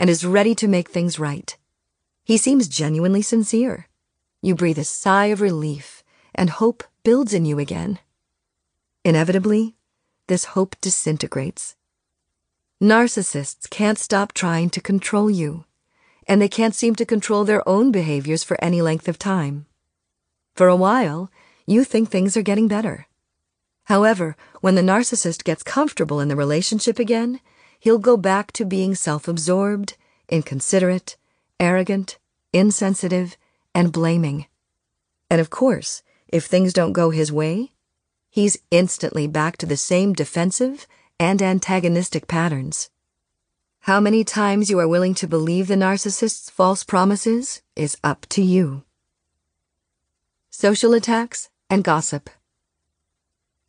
and is ready to make things right. He seems genuinely sincere. You breathe a sigh of relief, and hope builds in you again. Inevitably, this hope disintegrates. Narcissists can't stop trying to control you, and they can't seem to control their own behaviors for any length of time. For a while, you think things are getting better. However, when the narcissist gets comfortable in the relationship again, he'll go back to being self absorbed, inconsiderate, arrogant, insensitive, and blaming. And of course, if things don't go his way, he's instantly back to the same defensive and antagonistic patterns. How many times you are willing to believe the narcissist's false promises is up to you. Social attacks and gossip.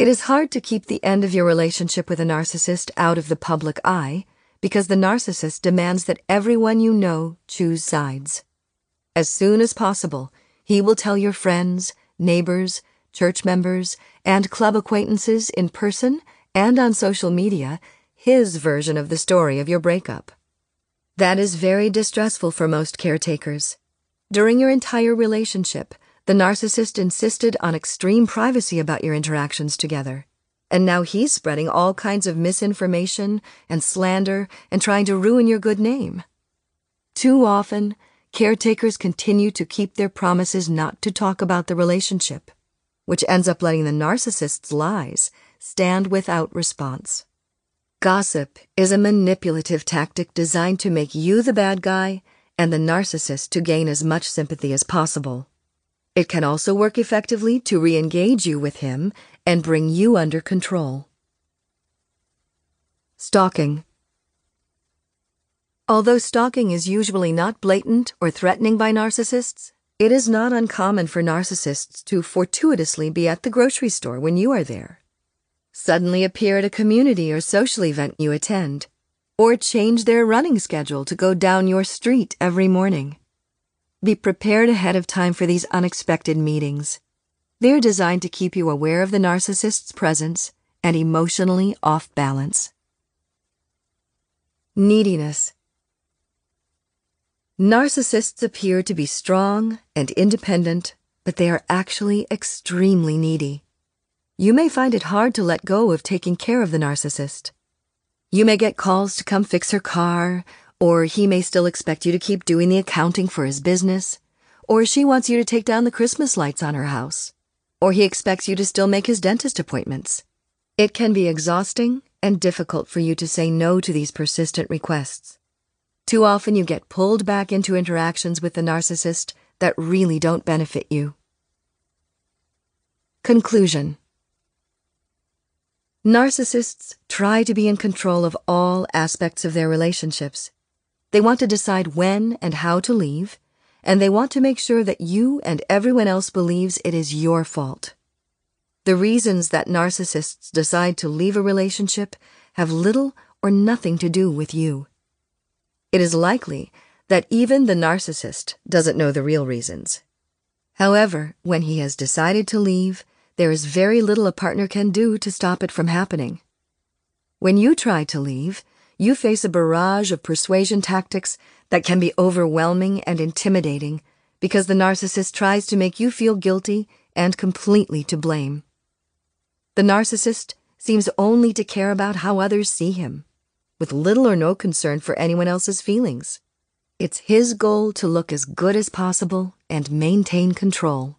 It is hard to keep the end of your relationship with a narcissist out of the public eye because the narcissist demands that everyone you know choose sides. As soon as possible, he will tell your friends, neighbors, church members, and club acquaintances in person and on social media his version of the story of your breakup. That is very distressful for most caretakers. During your entire relationship, the narcissist insisted on extreme privacy about your interactions together. And now he's spreading all kinds of misinformation and slander and trying to ruin your good name. Too often, caretakers continue to keep their promises not to talk about the relationship, which ends up letting the narcissist's lies stand without response. Gossip is a manipulative tactic designed to make you the bad guy and the narcissist to gain as much sympathy as possible. It can also work effectively to re engage you with him and bring you under control. Stalking. Although stalking is usually not blatant or threatening by narcissists, it is not uncommon for narcissists to fortuitously be at the grocery store when you are there, suddenly appear at a community or social event you attend, or change their running schedule to go down your street every morning. Be prepared ahead of time for these unexpected meetings. They're designed to keep you aware of the narcissist's presence and emotionally off balance. Neediness. Narcissists appear to be strong and independent, but they are actually extremely needy. You may find it hard to let go of taking care of the narcissist. You may get calls to come fix her car or he may still expect you to keep doing the accounting for his business. Or she wants you to take down the Christmas lights on her house. Or he expects you to still make his dentist appointments. It can be exhausting and difficult for you to say no to these persistent requests. Too often you get pulled back into interactions with the narcissist that really don't benefit you. Conclusion Narcissists try to be in control of all aspects of their relationships they want to decide when and how to leave, and they want to make sure that you and everyone else believes it is your fault. The reasons that narcissists decide to leave a relationship have little or nothing to do with you. It is likely that even the narcissist doesn't know the real reasons. However, when he has decided to leave, there is very little a partner can do to stop it from happening. When you try to leave, you face a barrage of persuasion tactics that can be overwhelming and intimidating because the narcissist tries to make you feel guilty and completely to blame. The narcissist seems only to care about how others see him, with little or no concern for anyone else's feelings. It's his goal to look as good as possible and maintain control.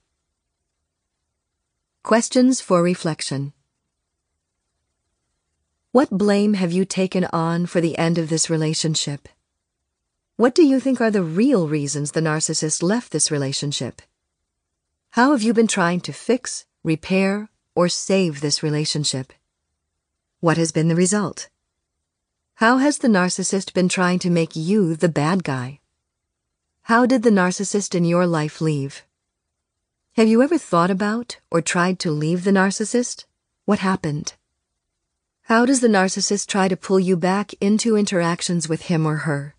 Questions for reflection. What blame have you taken on for the end of this relationship? What do you think are the real reasons the narcissist left this relationship? How have you been trying to fix, repair, or save this relationship? What has been the result? How has the narcissist been trying to make you the bad guy? How did the narcissist in your life leave? Have you ever thought about or tried to leave the narcissist? What happened? How does the narcissist try to pull you back into interactions with him or her?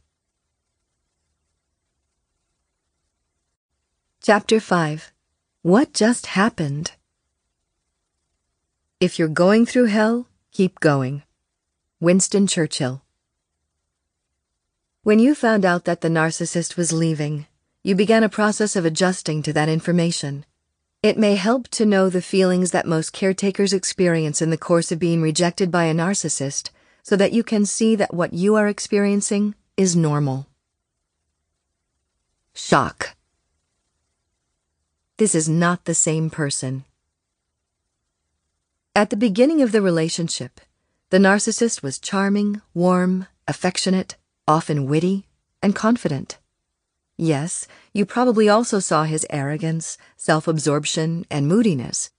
Chapter 5 What Just Happened? If you're going through hell, keep going. Winston Churchill. When you found out that the narcissist was leaving, you began a process of adjusting to that information. It may help to know the feelings that most caretakers experience in the course of being rejected by a narcissist so that you can see that what you are experiencing is normal. Shock. This is not the same person. At the beginning of the relationship, the narcissist was charming, warm, affectionate, often witty, and confident. Yes, you probably also saw his arrogance, self absorption, and moodiness.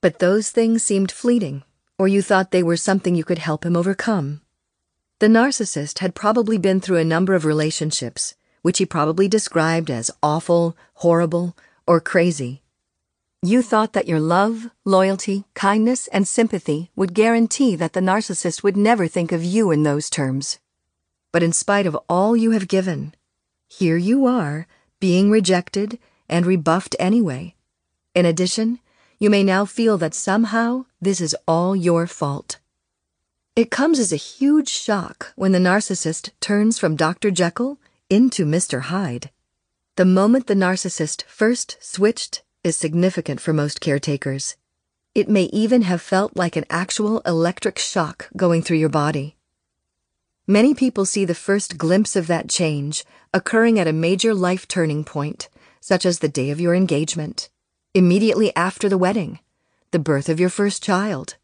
But those things seemed fleeting, or you thought they were something you could help him overcome. The narcissist had probably been through a number of relationships, which he probably described as awful, horrible, or crazy. You thought that your love, loyalty, kindness, and sympathy would guarantee that the narcissist would never think of you in those terms. But in spite of all you have given, here you are, being rejected and rebuffed anyway. In addition, you may now feel that somehow this is all your fault. It comes as a huge shock when the narcissist turns from Dr. Jekyll into Mr. Hyde. The moment the narcissist first switched is significant for most caretakers. It may even have felt like an actual electric shock going through your body. Many people see the first glimpse of that change occurring at a major life turning point, such as the day of your engagement, immediately after the wedding, the birth of your first child,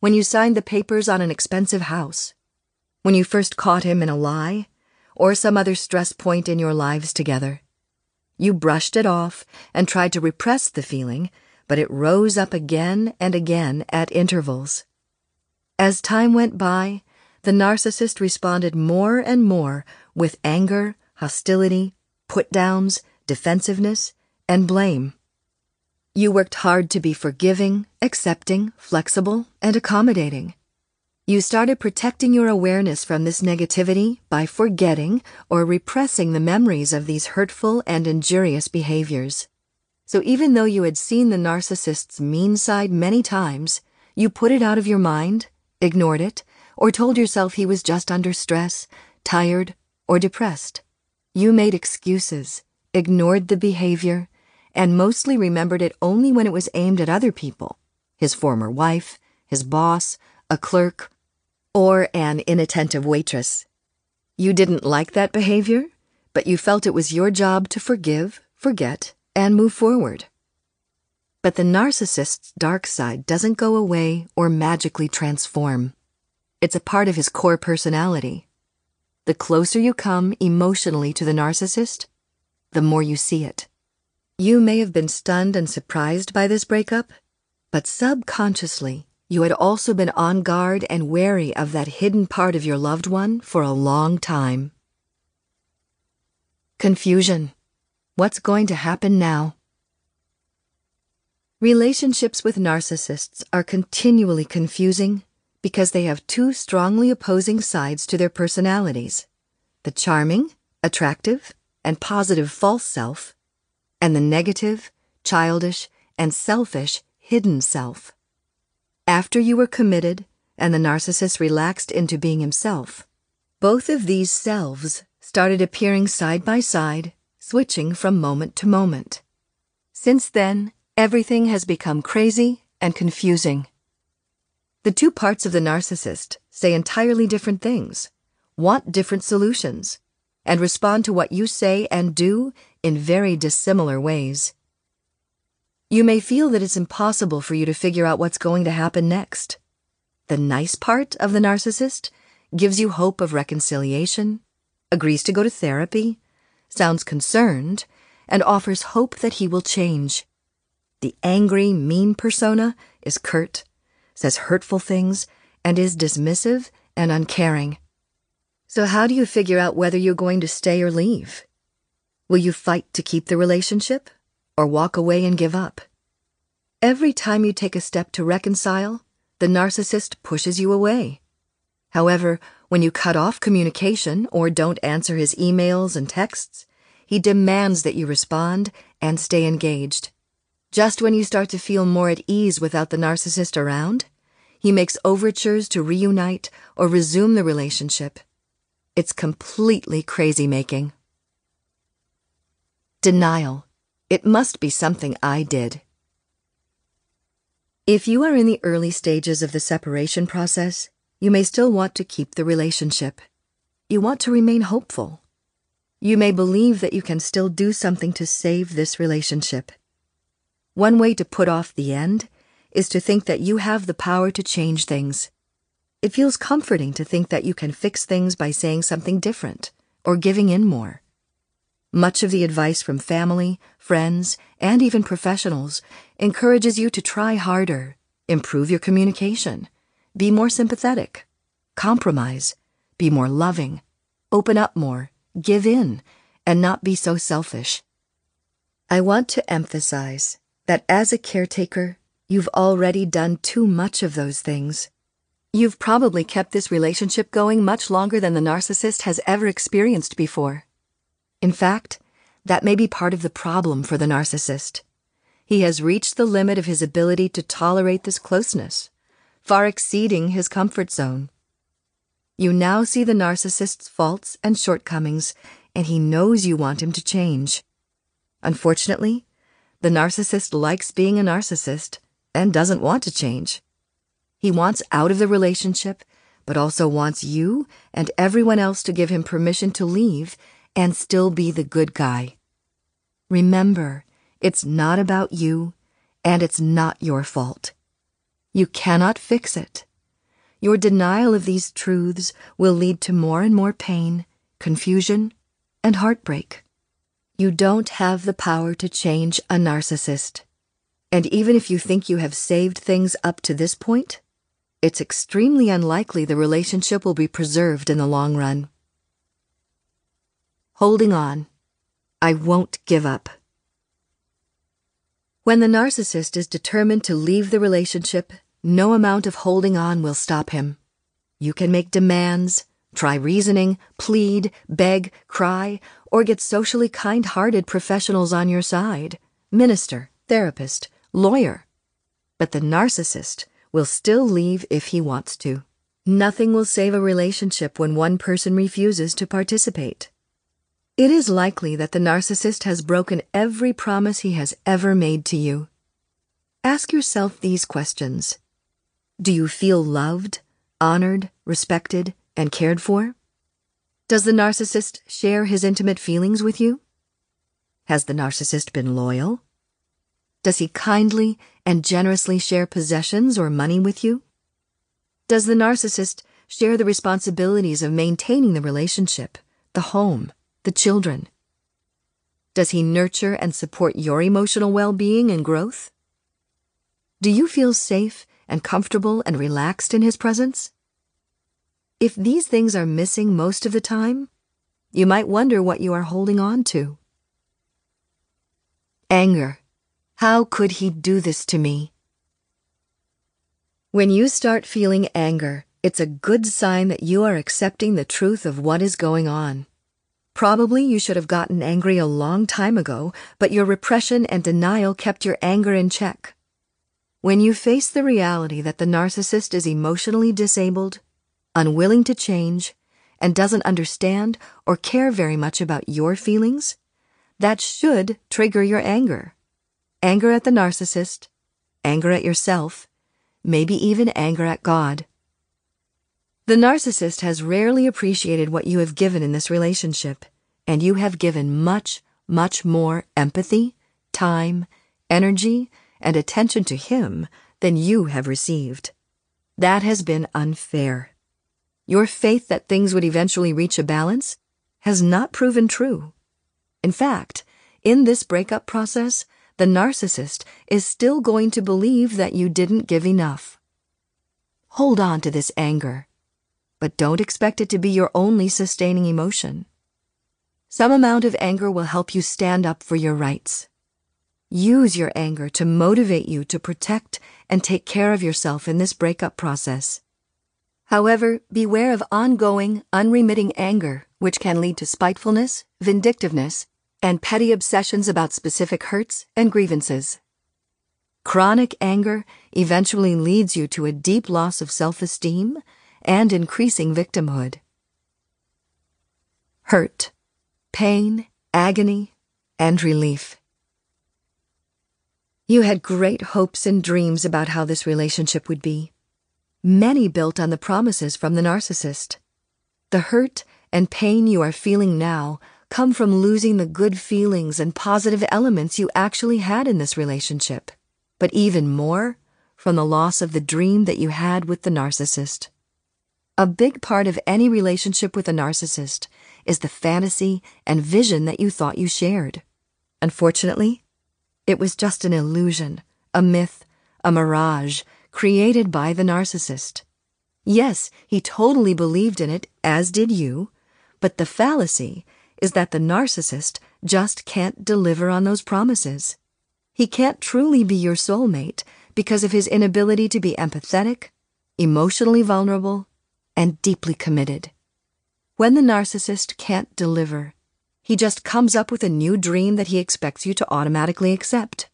when you signed the papers on an expensive house, when you first caught him in a lie, or some other stress point in your lives together. You brushed it off and tried to repress the feeling, but it rose up again and again at intervals. As time went by, the narcissist responded more and more with anger, hostility, put downs, defensiveness, and blame. You worked hard to be forgiving, accepting, flexible, and accommodating. You started protecting your awareness from this negativity by forgetting or repressing the memories of these hurtful and injurious behaviors. So even though you had seen the narcissist's mean side many times, you put it out of your mind, ignored it, or told yourself he was just under stress, tired, or depressed. You made excuses, ignored the behavior, and mostly remembered it only when it was aimed at other people his former wife, his boss, a clerk, or an inattentive waitress. You didn't like that behavior, but you felt it was your job to forgive, forget, and move forward. But the narcissist's dark side doesn't go away or magically transform. It's a part of his core personality. The closer you come emotionally to the narcissist, the more you see it. You may have been stunned and surprised by this breakup, but subconsciously, you had also been on guard and wary of that hidden part of your loved one for a long time. Confusion. What's going to happen now? Relationships with narcissists are continually confusing because they have two strongly opposing sides to their personalities the charming, attractive, and positive false self, and the negative, childish, and selfish hidden self. After you were committed and the narcissist relaxed into being himself, both of these selves started appearing side by side, switching from moment to moment. Since then, everything has become crazy and confusing. The two parts of the narcissist say entirely different things, want different solutions, and respond to what you say and do in very dissimilar ways. You may feel that it's impossible for you to figure out what's going to happen next. The nice part of the narcissist gives you hope of reconciliation, agrees to go to therapy, sounds concerned, and offers hope that he will change. The angry, mean persona is curt says hurtful things, and is dismissive and uncaring. So, how do you figure out whether you're going to stay or leave? Will you fight to keep the relationship or walk away and give up? Every time you take a step to reconcile, the narcissist pushes you away. However, when you cut off communication or don't answer his emails and texts, he demands that you respond and stay engaged. Just when you start to feel more at ease without the narcissist around, he makes overtures to reunite or resume the relationship. It's completely crazy making. Denial. It must be something I did. If you are in the early stages of the separation process, you may still want to keep the relationship. You want to remain hopeful. You may believe that you can still do something to save this relationship. One way to put off the end is to think that you have the power to change things. It feels comforting to think that you can fix things by saying something different or giving in more. Much of the advice from family, friends, and even professionals encourages you to try harder, improve your communication, be more sympathetic, compromise, be more loving, open up more, give in, and not be so selfish. I want to emphasize that as a caretaker, you've already done too much of those things. You've probably kept this relationship going much longer than the narcissist has ever experienced before. In fact, that may be part of the problem for the narcissist. He has reached the limit of his ability to tolerate this closeness, far exceeding his comfort zone. You now see the narcissist's faults and shortcomings, and he knows you want him to change. Unfortunately, the narcissist likes being a narcissist and doesn't want to change. He wants out of the relationship, but also wants you and everyone else to give him permission to leave and still be the good guy. Remember, it's not about you, and it's not your fault. You cannot fix it. Your denial of these truths will lead to more and more pain, confusion, and heartbreak. You don't have the power to change a narcissist. And even if you think you have saved things up to this point, it's extremely unlikely the relationship will be preserved in the long run holding on. I won't give up. When the narcissist is determined to leave the relationship, no amount of holding on will stop him. You can make demands, try reasoning, plead, beg, cry, or get socially kind hearted professionals on your side minister, therapist, lawyer. But the narcissist will still leave if he wants to. Nothing will save a relationship when one person refuses to participate. It is likely that the narcissist has broken every promise he has ever made to you. Ask yourself these questions Do you feel loved, honored, respected, and cared for? Does the narcissist share his intimate feelings with you? Has the narcissist been loyal? Does he kindly and generously share possessions or money with you? Does the narcissist share the responsibilities of maintaining the relationship, the home, the children? Does he nurture and support your emotional well being and growth? Do you feel safe and comfortable and relaxed in his presence? If these things are missing most of the time, you might wonder what you are holding on to. Anger. How could he do this to me? When you start feeling anger, it's a good sign that you are accepting the truth of what is going on. Probably you should have gotten angry a long time ago, but your repression and denial kept your anger in check. When you face the reality that the narcissist is emotionally disabled, unwilling to change, and doesn't understand or care very much about your feelings, that should trigger your anger. Anger at the narcissist, anger at yourself, maybe even anger at God. The narcissist has rarely appreciated what you have given in this relationship, and you have given much, much more empathy, time, energy, and attention to him than you have received. That has been unfair. Your faith that things would eventually reach a balance has not proven true. In fact, in this breakup process, the narcissist is still going to believe that you didn't give enough. Hold on to this anger but don't expect it to be your only sustaining emotion. Some amount of anger will help you stand up for your rights. Use your anger to motivate you to protect and take care of yourself in this breakup process. However, beware of ongoing, unremitting anger, which can lead to spitefulness, vindictiveness, and petty obsessions about specific hurts and grievances. Chronic anger eventually leads you to a deep loss of self esteem and increasing victimhood. hurt, pain, agony, and relief. You had great hopes and dreams about how this relationship would be. Many built on the promises from the narcissist. The hurt and pain you are feeling now come from losing the good feelings and positive elements you actually had in this relationship, but even more from the loss of the dream that you had with the narcissist. A big part of any relationship with a narcissist is the fantasy and vision that you thought you shared. Unfortunately, it was just an illusion, a myth, a mirage created by the narcissist. Yes, he totally believed in it, as did you, but the fallacy is that the narcissist just can't deliver on those promises. He can't truly be your soulmate because of his inability to be empathetic, emotionally vulnerable, and deeply committed. When the narcissist can't deliver, he just comes up with a new dream that he expects you to automatically accept.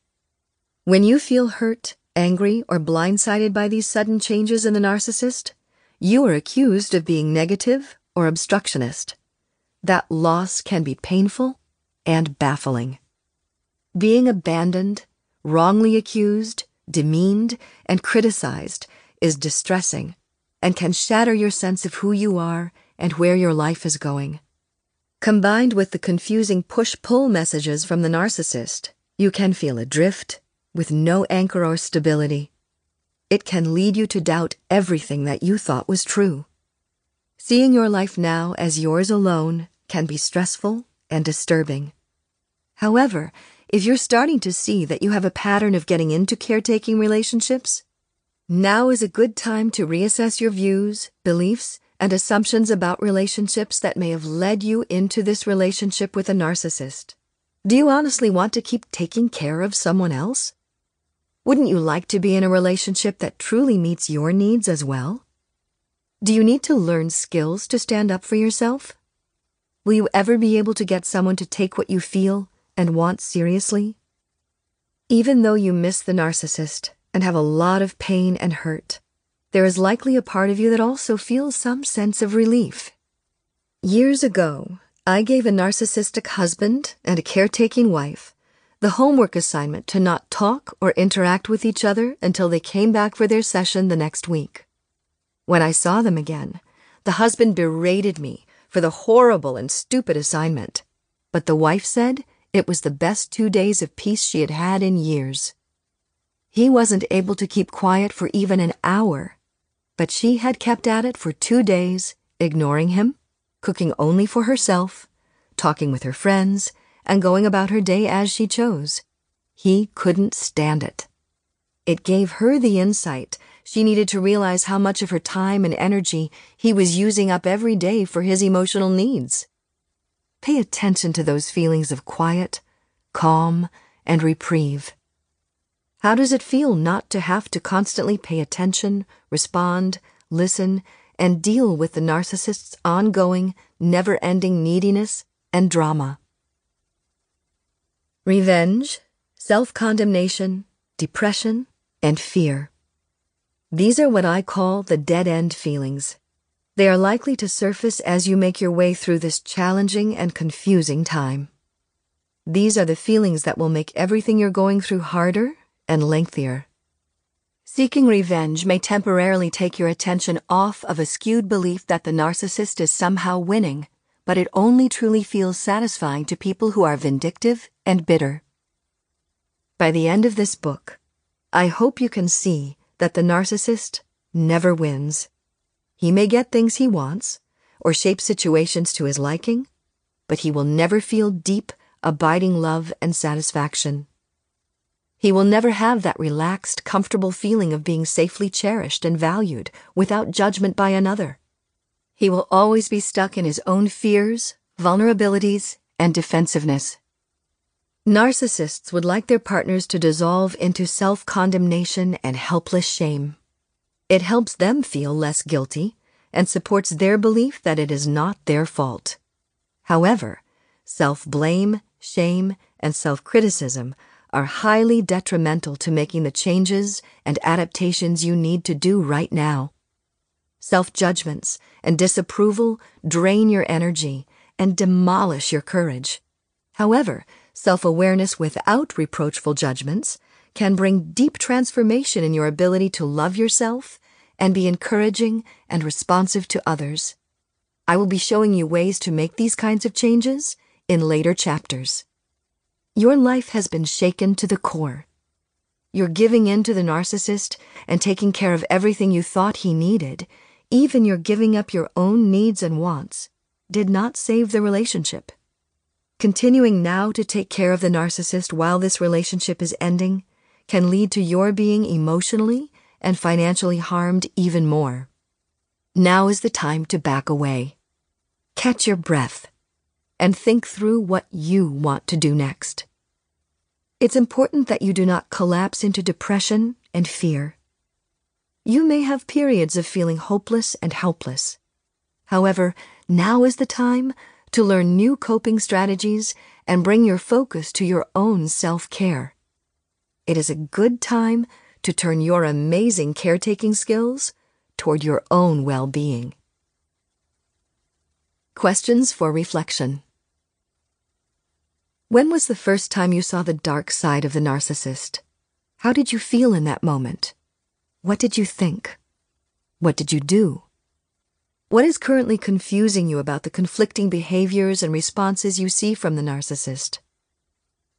When you feel hurt, angry, or blindsided by these sudden changes in the narcissist, you are accused of being negative or obstructionist that loss can be painful and baffling. Being abandoned, wrongly accused, demeaned, and criticized is distressing and can shatter your sense of who you are and where your life is going. Combined with the confusing push pull messages from the narcissist, you can feel adrift with no anchor or stability. It can lead you to doubt everything that you thought was true. Seeing your life now as yours alone can be stressful and disturbing. However, if you're starting to see that you have a pattern of getting into caretaking relationships, now is a good time to reassess your views, beliefs, and assumptions about relationships that may have led you into this relationship with a narcissist. Do you honestly want to keep taking care of someone else? Wouldn't you like to be in a relationship that truly meets your needs as well? Do you need to learn skills to stand up for yourself? Will you ever be able to get someone to take what you feel and want seriously? Even though you miss the narcissist and have a lot of pain and hurt, there is likely a part of you that also feels some sense of relief. Years ago, I gave a narcissistic husband and a caretaking wife the homework assignment to not talk or interact with each other until they came back for their session the next week. When I saw them again, the husband berated me for the horrible and stupid assignment, but the wife said it was the best two days of peace she had had in years. He wasn't able to keep quiet for even an hour, but she had kept at it for two days, ignoring him, cooking only for herself, talking with her friends, and going about her day as she chose. He couldn't stand it. It gave her the insight she needed to realize how much of her time and energy he was using up every day for his emotional needs. Pay attention to those feelings of quiet, calm, and reprieve. How does it feel not to have to constantly pay attention, respond, listen, and deal with the narcissist's ongoing, never ending neediness and drama? Revenge, self condemnation, depression, and fear. These are what I call the dead end feelings. They are likely to surface as you make your way through this challenging and confusing time. These are the feelings that will make everything you're going through harder and lengthier. Seeking revenge may temporarily take your attention off of a skewed belief that the narcissist is somehow winning, but it only truly feels satisfying to people who are vindictive and bitter. By the end of this book, I hope you can see that the narcissist never wins. He may get things he wants or shape situations to his liking, but he will never feel deep, abiding love and satisfaction. He will never have that relaxed, comfortable feeling of being safely cherished and valued without judgment by another. He will always be stuck in his own fears, vulnerabilities, and defensiveness. Narcissists would like their partners to dissolve into self condemnation and helpless shame. It helps them feel less guilty and supports their belief that it is not their fault. However, self blame, shame, and self criticism are highly detrimental to making the changes and adaptations you need to do right now. Self judgments and disapproval drain your energy and demolish your courage. However, self awareness without reproachful judgments can bring deep transformation in your ability to love yourself and be encouraging and responsive to others. I will be showing you ways to make these kinds of changes in later chapters. Your life has been shaken to the core. You're giving in to the narcissist and taking care of everything you thought he needed, even your giving up your own needs and wants, did not save the relationship. Continuing now to take care of the narcissist while this relationship is ending can lead to your being emotionally and financially harmed even more. Now is the time to back away. Catch your breath and think through what you want to do next. It's important that you do not collapse into depression and fear. You may have periods of feeling hopeless and helpless. However, now is the time to learn new coping strategies and bring your focus to your own self care. It is a good time to turn your amazing caretaking skills toward your own well being. Questions for reflection. When was the first time you saw the dark side of the narcissist? How did you feel in that moment? What did you think? What did you do? What is currently confusing you about the conflicting behaviors and responses you see from the narcissist?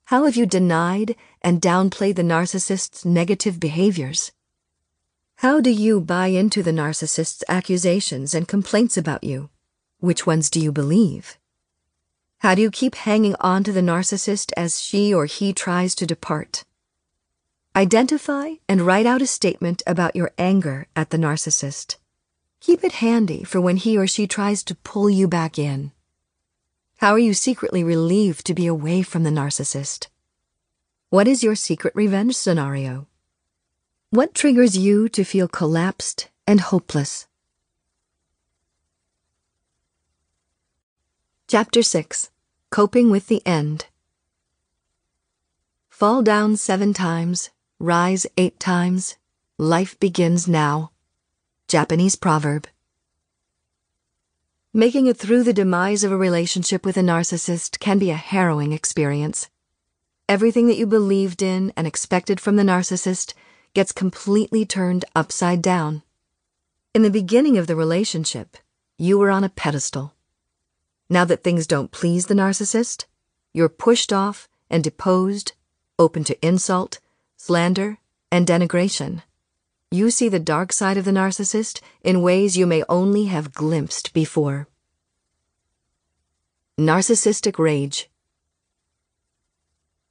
How have you denied and downplayed the narcissist's negative behaviors? How do you buy into the narcissist's accusations and complaints about you? Which ones do you believe? How do you keep hanging on to the narcissist as she or he tries to depart? Identify and write out a statement about your anger at the narcissist. Keep it handy for when he or she tries to pull you back in. How are you secretly relieved to be away from the narcissist? What is your secret revenge scenario? What triggers you to feel collapsed and hopeless? Chapter 6 Coping with the End Fall down seven times, rise eight times. Life begins now. Japanese proverb. Making it through the demise of a relationship with a narcissist can be a harrowing experience. Everything that you believed in and expected from the narcissist gets completely turned upside down. In the beginning of the relationship, you were on a pedestal. Now that things don't please the narcissist, you're pushed off and deposed, open to insult, slander, and denigration. You see the dark side of the narcissist in ways you may only have glimpsed before. Narcissistic Rage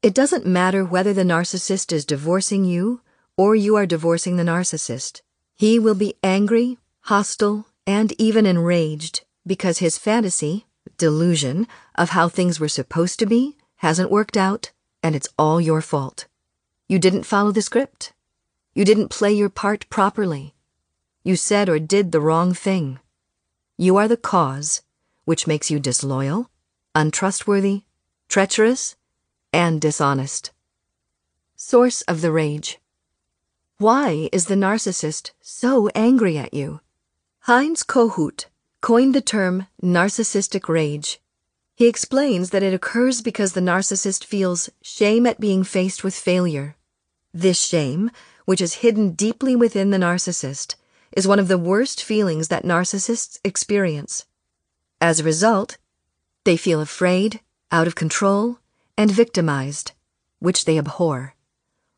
It doesn't matter whether the narcissist is divorcing you or you are divorcing the narcissist. He will be angry, hostile, and even enraged because his fantasy, delusion of how things were supposed to be hasn't worked out, and it's all your fault. You didn't follow the script. You didn't play your part properly. You said or did the wrong thing. You are the cause, which makes you disloyal, untrustworthy, treacherous, and dishonest. Source of the rage. Why is the narcissist so angry at you? Heinz Kohut coined the term narcissistic rage. He explains that it occurs because the narcissist feels shame at being faced with failure. This shame, which is hidden deeply within the narcissist, is one of the worst feelings that narcissists experience. As a result, they feel afraid, out of control, and victimized, which they abhor.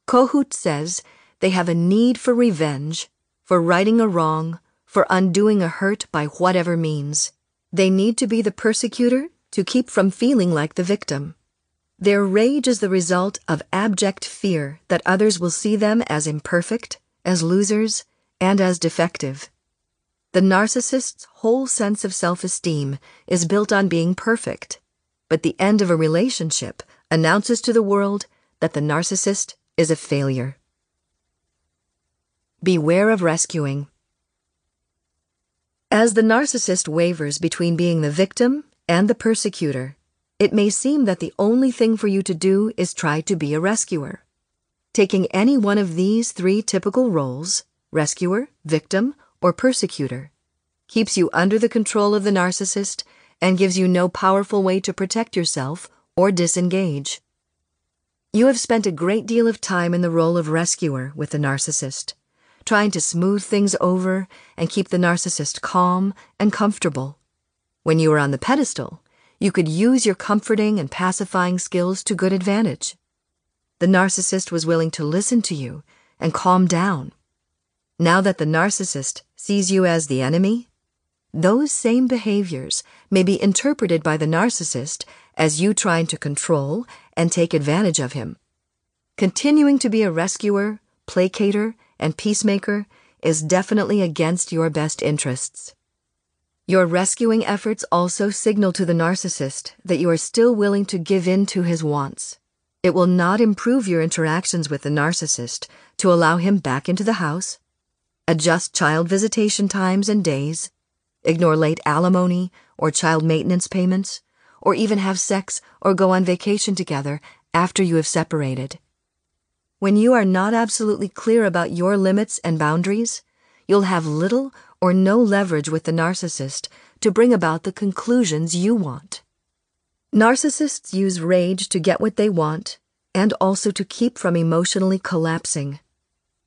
Kohut says they have a need for revenge, for righting a wrong, for undoing a hurt by whatever means. They need to be the persecutor to keep from feeling like the victim. Their rage is the result of abject fear that others will see them as imperfect, as losers, and as defective. The narcissist's whole sense of self esteem is built on being perfect, but the end of a relationship announces to the world that the narcissist is a failure. Beware of rescuing. As the narcissist wavers between being the victim and the persecutor, it may seem that the only thing for you to do is try to be a rescuer. Taking any one of these three typical roles rescuer, victim, or persecutor keeps you under the control of the narcissist and gives you no powerful way to protect yourself or disengage. You have spent a great deal of time in the role of rescuer with the narcissist, trying to smooth things over and keep the narcissist calm and comfortable. When you are on the pedestal, you could use your comforting and pacifying skills to good advantage. The narcissist was willing to listen to you and calm down. Now that the narcissist sees you as the enemy, those same behaviors may be interpreted by the narcissist as you trying to control and take advantage of him. Continuing to be a rescuer, placater, and peacemaker is definitely against your best interests. Your rescuing efforts also signal to the narcissist that you are still willing to give in to his wants. It will not improve your interactions with the narcissist to allow him back into the house, adjust child visitation times and days, ignore late alimony or child maintenance payments, or even have sex or go on vacation together after you have separated. When you are not absolutely clear about your limits and boundaries, you'll have little or no leverage with the narcissist to bring about the conclusions you want. Narcissists use rage to get what they want and also to keep from emotionally collapsing.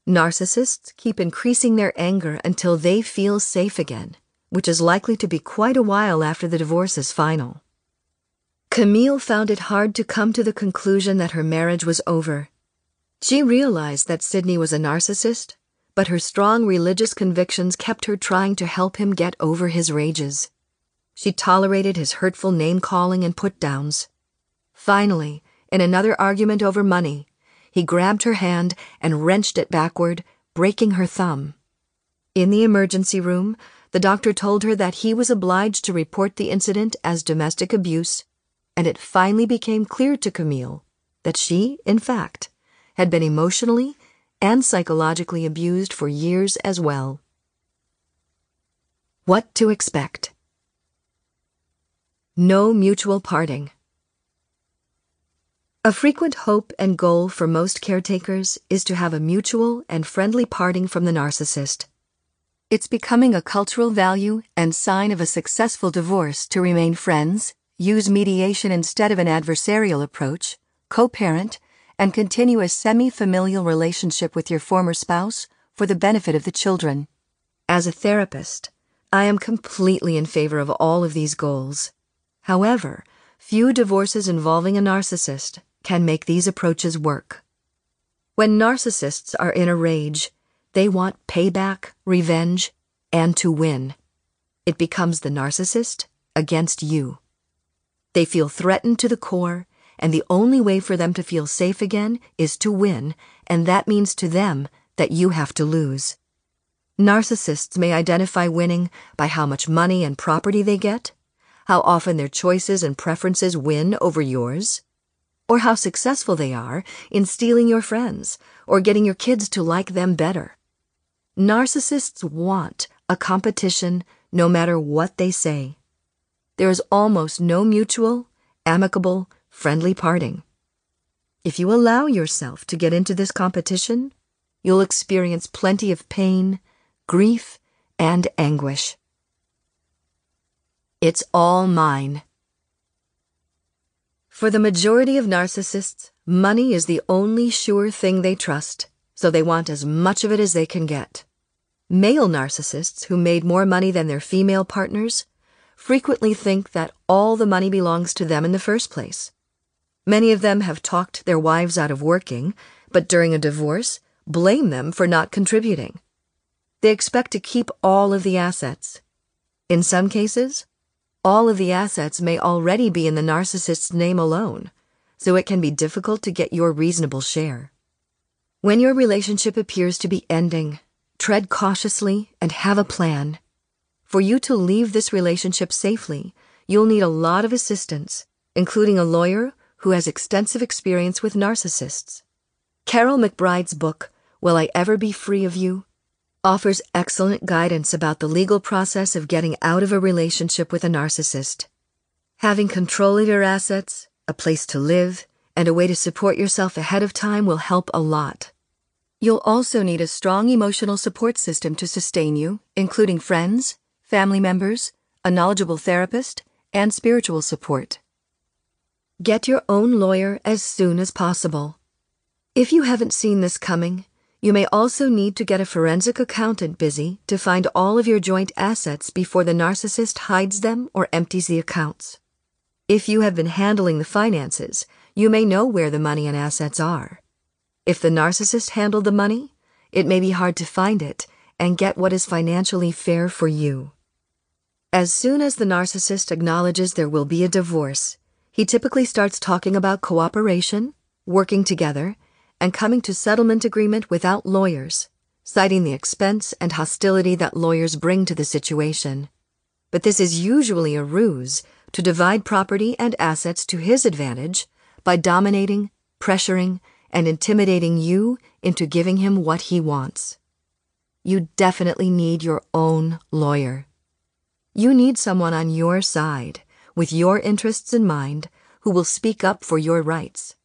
Narcissists keep increasing their anger until they feel safe again, which is likely to be quite a while after the divorce is final. Camille found it hard to come to the conclusion that her marriage was over. She realized that Sidney was a narcissist but her strong religious convictions kept her trying to help him get over his rages. She tolerated his hurtful name calling and put downs. Finally, in another argument over money, he grabbed her hand and wrenched it backward, breaking her thumb. In the emergency room, the doctor told her that he was obliged to report the incident as domestic abuse, and it finally became clear to Camille that she, in fact, had been emotionally and psychologically abused for years as well. What to expect? No mutual parting. A frequent hope and goal for most caretakers is to have a mutual and friendly parting from the narcissist. It's becoming a cultural value and sign of a successful divorce to remain friends, use mediation instead of an adversarial approach, co parent, and continue a semi familial relationship with your former spouse for the benefit of the children. As a therapist, I am completely in favor of all of these goals. However, few divorces involving a narcissist can make these approaches work. When narcissists are in a rage, they want payback, revenge, and to win. It becomes the narcissist against you. They feel threatened to the core and the only way for them to feel safe again is to win, and that means to them that you have to lose. Narcissists may identify winning by how much money and property they get, how often their choices and preferences win over yours, or how successful they are in stealing your friends or getting your kids to like them better. Narcissists want a competition no matter what they say. There is almost no mutual, amicable, friendly parting. If you allow yourself to get into this competition, you'll experience plenty of pain, grief, and anguish. It's all mine. For the majority of narcissists, money is the only sure thing they trust, so they want as much of it as they can get. Male narcissists who made more money than their female partners frequently think that all the money belongs to them in the first place. Many of them have talked their wives out of working, but during a divorce, blame them for not contributing. They expect to keep all of the assets. In some cases, all of the assets may already be in the narcissist's name alone, so it can be difficult to get your reasonable share. When your relationship appears to be ending, tread cautiously and have a plan. For you to leave this relationship safely, you'll need a lot of assistance, including a lawyer who has extensive experience with narcissists. Karyl McBride's book, Will I Ever Be Free of You? offers excellent guidance about the legal process of getting out of a relationship with a narcissist. Having control of your assets, a place to live, and a way to support yourself ahead of time will help a lot. You'll also need a strong emotional support system to sustain you, including friends, family members, a knowledgeable therapist, and spiritual support. Get your own lawyer as soon as possible. If you haven't seen this coming, you may also need to get a forensic accountant busy to find all of your joint assets before the narcissist hides them or empties the accounts. If you have been handling the finances, you may know where the money and assets are. If the narcissist handled the money, it may be hard to find it and get what is financially fair for you. As soon as the narcissist acknowledges there will be a divorce, he typically starts talking about cooperation, working together, and coming to settlement agreement without lawyers, citing the expense and hostility that lawyers bring to the situation. But this is usually a ruse to divide property and assets to his advantage by dominating, pressuring, and intimidating you into giving him what he wants. You definitely need your own lawyer. You need someone on your side, with your interests in mind, who will speak up for your rights.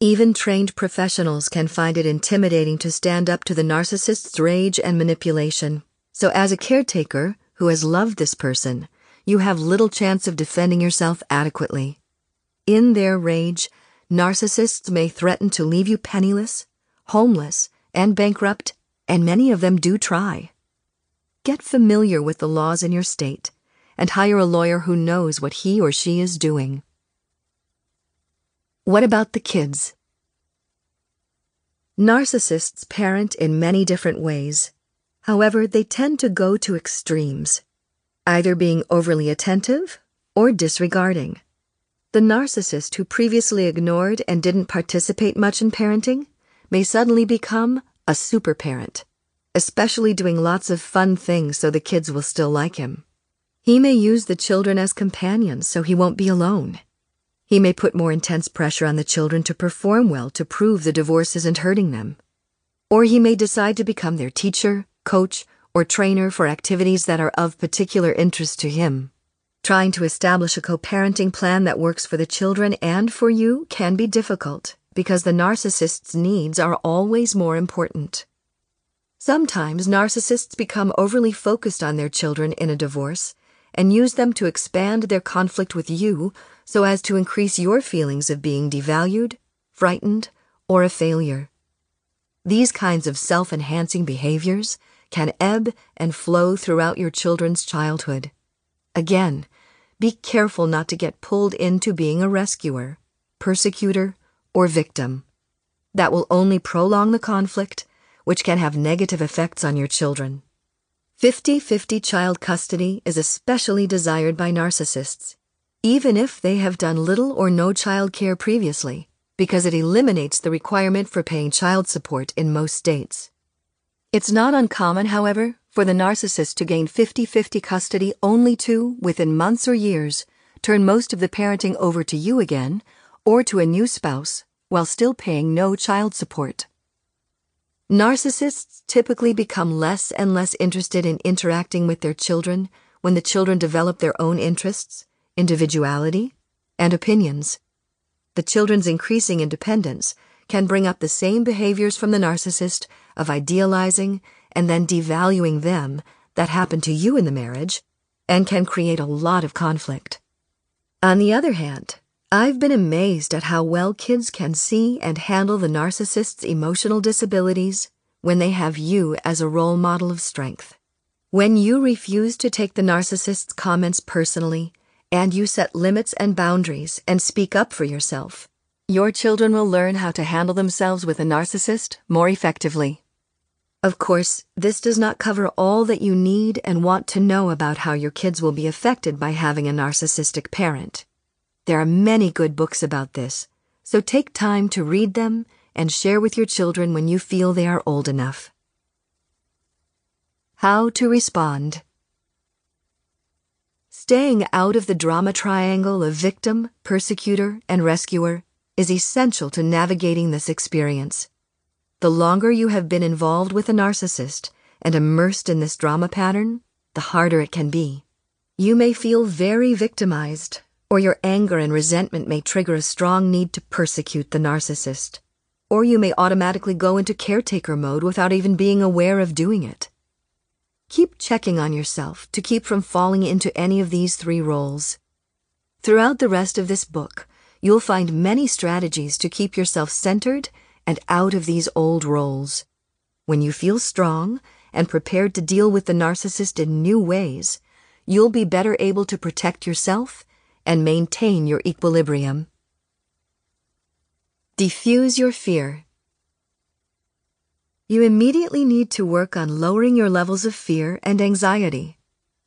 Even trained professionals can find it intimidating to stand up to the narcissist's rage and manipulation. So, as a caretaker who has loved this person, you have little chance of defending yourself adequately. In their rage, narcissists may threaten to leave you penniless, homeless, and bankrupt, and many of them do try. Get familiar with the laws in your state and hire a lawyer who knows what he or she is doing. What about the kids? Narcissists parent in many different ways. However, they tend to go to extremes, either being overly attentive or disregarding. The narcissist who previously ignored and didn't participate much in parenting may suddenly become a super parent, especially doing lots of fun things so the kids will still like him. He may use the children as companions so he won't be alone. He may put more intense pressure on the children to perform well to prove the divorce isn't hurting them. Or he may decide to become their teacher, coach, or trainer for activities that are of particular interest to him. Trying to establish a co-parenting plan that works for the children and for you can be difficult because the narcissist's needs are always more important. Sometimes narcissists become overly focused on their children in a divorce and use them to expand their conflict with you so as to increase your feelings of being devalued, frightened, or a failure. These kinds of self enhancing behaviors can ebb and flow throughout your children's childhood. Again, be careful not to get pulled into being a rescuer, persecutor, or victim. That will only prolong the conflict, which can have negative effects on your children. 50 50 child custody is especially desired by narcissists, even if they have done little or no child care previously, because it eliminates the requirement for paying child support in most states. It's not uncommon, however, for the narcissist to gain 50 50 custody only to, within months or years, turn most of the parenting over to you again or to a new spouse while still paying no child support. Narcissists typically become less and less interested in interacting with their children when the children develop their own interests, individuality, and opinions. The children's increasing independence can bring up the same behaviors from the narcissist of idealizing and then devaluing them that happened to you in the marriage and can create a lot of conflict. On the other hand, I've been amazed at how well kids can see and handle the narcissist's emotional disabilities when they have you as a role model of strength. When you refuse to take the narcissist's comments personally, and you set limits and boundaries and speak up for yourself, your children will learn how to handle themselves with a narcissist more effectively. Of course, this does not cover all that you need and want to know about how your kids will be affected by having a narcissistic parent. There are many good books about this, so take time to read them and share with your children when you feel they are old enough. How to respond. Staying out of the drama triangle of victim, persecutor, and rescuer is essential to navigating this experience. The longer you have been involved with a narcissist and immersed in this drama pattern, the harder it can be. You may feel very victimized or your anger and resentment may trigger a strong need to persecute the narcissist. Or you may automatically go into caretaker mode without even being aware of doing it. Keep checking on yourself to keep from falling into any of these three roles. Throughout the rest of this book, you'll find many strategies to keep yourself centered and out of these old roles. When you feel strong and prepared to deal with the narcissist in new ways, you'll be better able to protect yourself and maintain your equilibrium. Diffuse your fear. You immediately need to work on lowering your levels of fear and anxiety.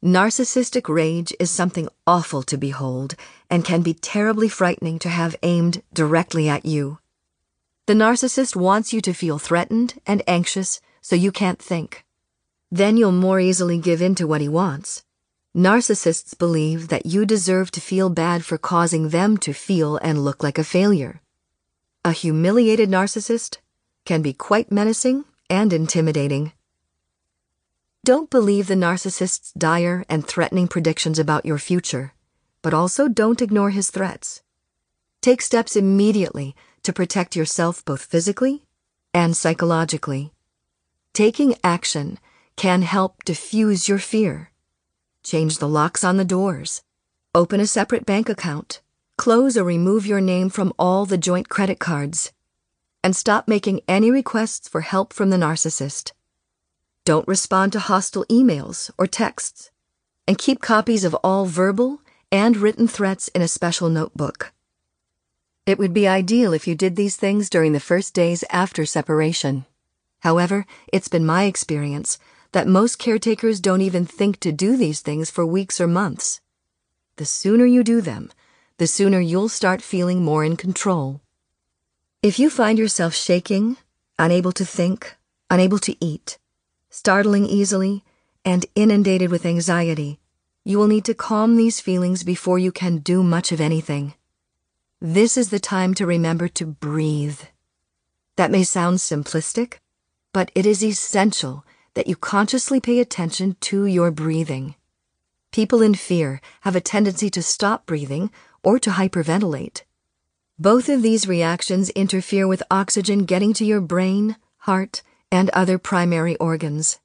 Narcissistic rage is something awful to behold and can be terribly frightening to have aimed directly at you. The narcissist wants you to feel threatened and anxious so you can't think. Then you'll more easily give in to what he wants. Narcissists believe that you deserve to feel bad for causing them to feel and look like a failure. A humiliated narcissist can be quite menacing and intimidating. Don't believe the narcissist's dire and threatening predictions about your future, but also don't ignore his threats. Take steps immediately to protect yourself both physically and psychologically. Taking action can help diffuse your fear. Change the locks on the doors. Open a separate bank account. Close or remove your name from all the joint credit cards. And stop making any requests for help from the narcissist. Don't respond to hostile emails or texts. And keep copies of all verbal and written threats in a special notebook. It would be ideal if you did these things during the first days after separation. However, it's been my experience that most caretakers don't even think to do these things for weeks or months. The sooner you do them, the sooner you'll start feeling more in control. If you find yourself shaking, unable to think, unable to eat, startling easily, and inundated with anxiety, you will need to calm these feelings before you can do much of anything. This is the time to remember to breathe. That may sound simplistic, but it is essential that you consciously pay attention to your breathing. People in fear have a tendency to stop breathing or to hyperventilate. Both of these reactions interfere with oxygen getting to your brain, heart, and other primary organs.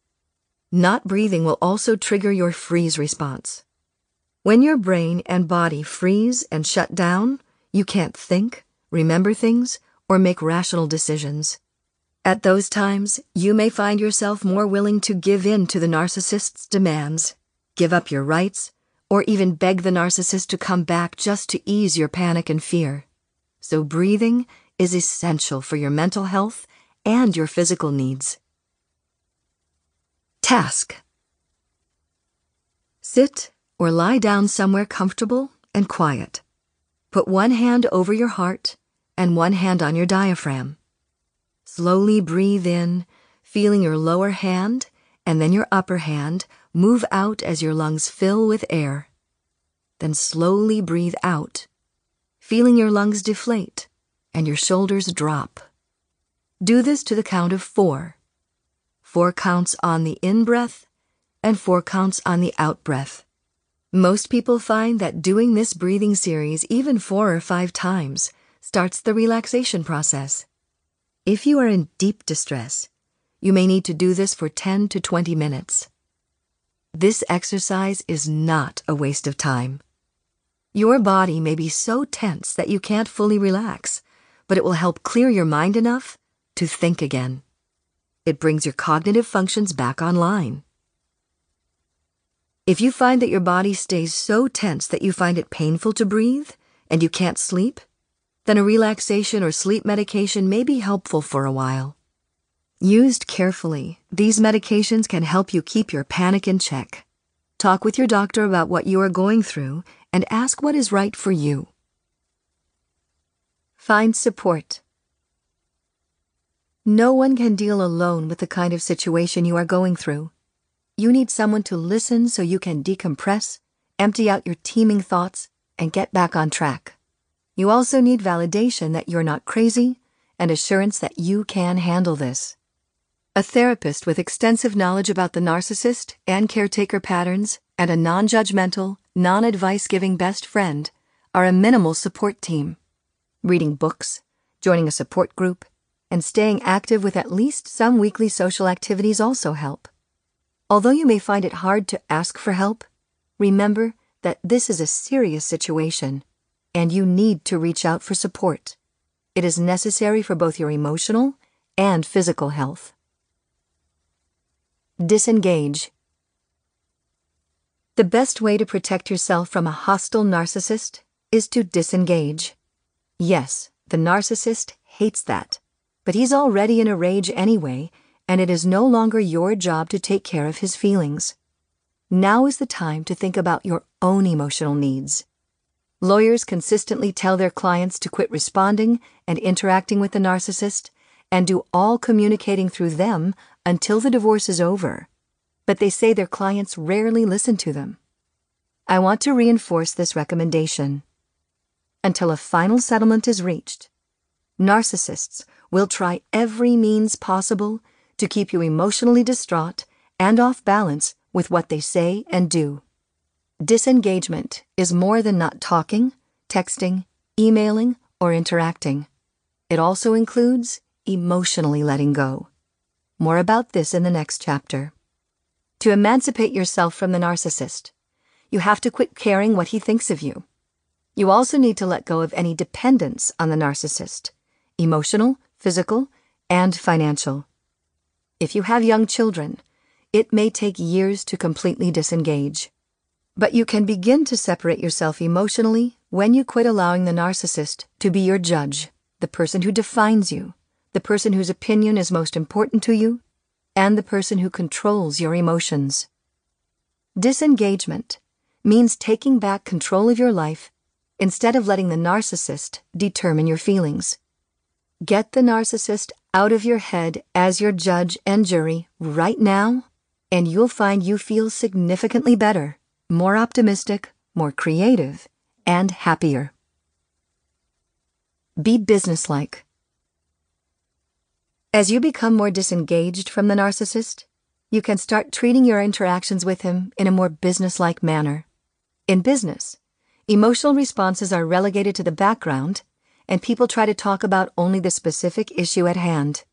Not breathing will also trigger your freeze response. When your brain and body freeze and shut down, you can't think, remember things, or make rational decisions. At those times, you may find yourself more willing to give in to the narcissist's demands, give up your rights, or even beg the narcissist to come back just to ease your panic and fear. So breathing is essential for your mental health and your physical needs. Task Sit or lie down somewhere comfortable and quiet. Put one hand over your heart and one hand on your diaphragm. Slowly breathe in, feeling your lower hand and then your upper hand move out as your lungs fill with air. Then slowly breathe out, feeling your lungs deflate and your shoulders drop. Do this to the count of four. Four counts on the in breath and four counts on the out breath. Most people find that doing this breathing series even four or five times starts the relaxation process. If you are in deep distress, you may need to do this for 10 to 20 minutes. This exercise is not a waste of time. Your body may be so tense that you can't fully relax, but it will help clear your mind enough to think again. It brings your cognitive functions back online. If you find that your body stays so tense that you find it painful to breathe and you can't sleep, then a relaxation or sleep medication may be helpful for a while. Used carefully, these medications can help you keep your panic in check. Talk with your doctor about what you are going through and ask what is right for you. Find support. No one can deal alone with the kind of situation you are going through. You need someone to listen so you can decompress, empty out your teeming thoughts, and get back on track. You also need validation that you're not crazy and assurance that you can handle this. A therapist with extensive knowledge about the narcissist and caretaker patterns and a non judgmental, non advice giving best friend are a minimal support team. Reading books, joining a support group, and staying active with at least some weekly social activities also help. Although you may find it hard to ask for help, remember that this is a serious situation and you need to reach out for support. It is necessary for both your emotional and physical health. Disengage. The best way to protect yourself from a hostile narcissist is to disengage. Yes, the narcissist hates that, but he's already in a rage anyway, and it is no longer your job to take care of his feelings. Now is the time to think about your own emotional needs. Lawyers consistently tell their clients to quit responding and interacting with the narcissist and do all communicating through them until the divorce is over. But they say their clients rarely listen to them. I want to reinforce this recommendation. Until a final settlement is reached, narcissists will try every means possible to keep you emotionally distraught and off balance with what they say and do. Disengagement is more than not talking, texting, emailing, or interacting. It also includes emotionally letting go. More about this in the next chapter. To emancipate yourself from the narcissist, you have to quit caring what he thinks of you. You also need to let go of any dependence on the narcissist emotional, physical, and financial. If you have young children, it may take years to completely disengage. But you can begin to separate yourself emotionally when you quit allowing the narcissist to be your judge, the person who defines you, the person whose opinion is most important to you, and the person who controls your emotions. Disengagement means taking back control of your life instead of letting the narcissist determine your feelings. Get the narcissist out of your head as your judge and jury right now, and you'll find you feel significantly better more optimistic, more creative, and happier. Be businesslike. As you become more disengaged from the narcissist, you can start treating your interactions with him in a more businesslike manner. In business, emotional responses are relegated to the background, and people try to talk about only the specific issue at hand.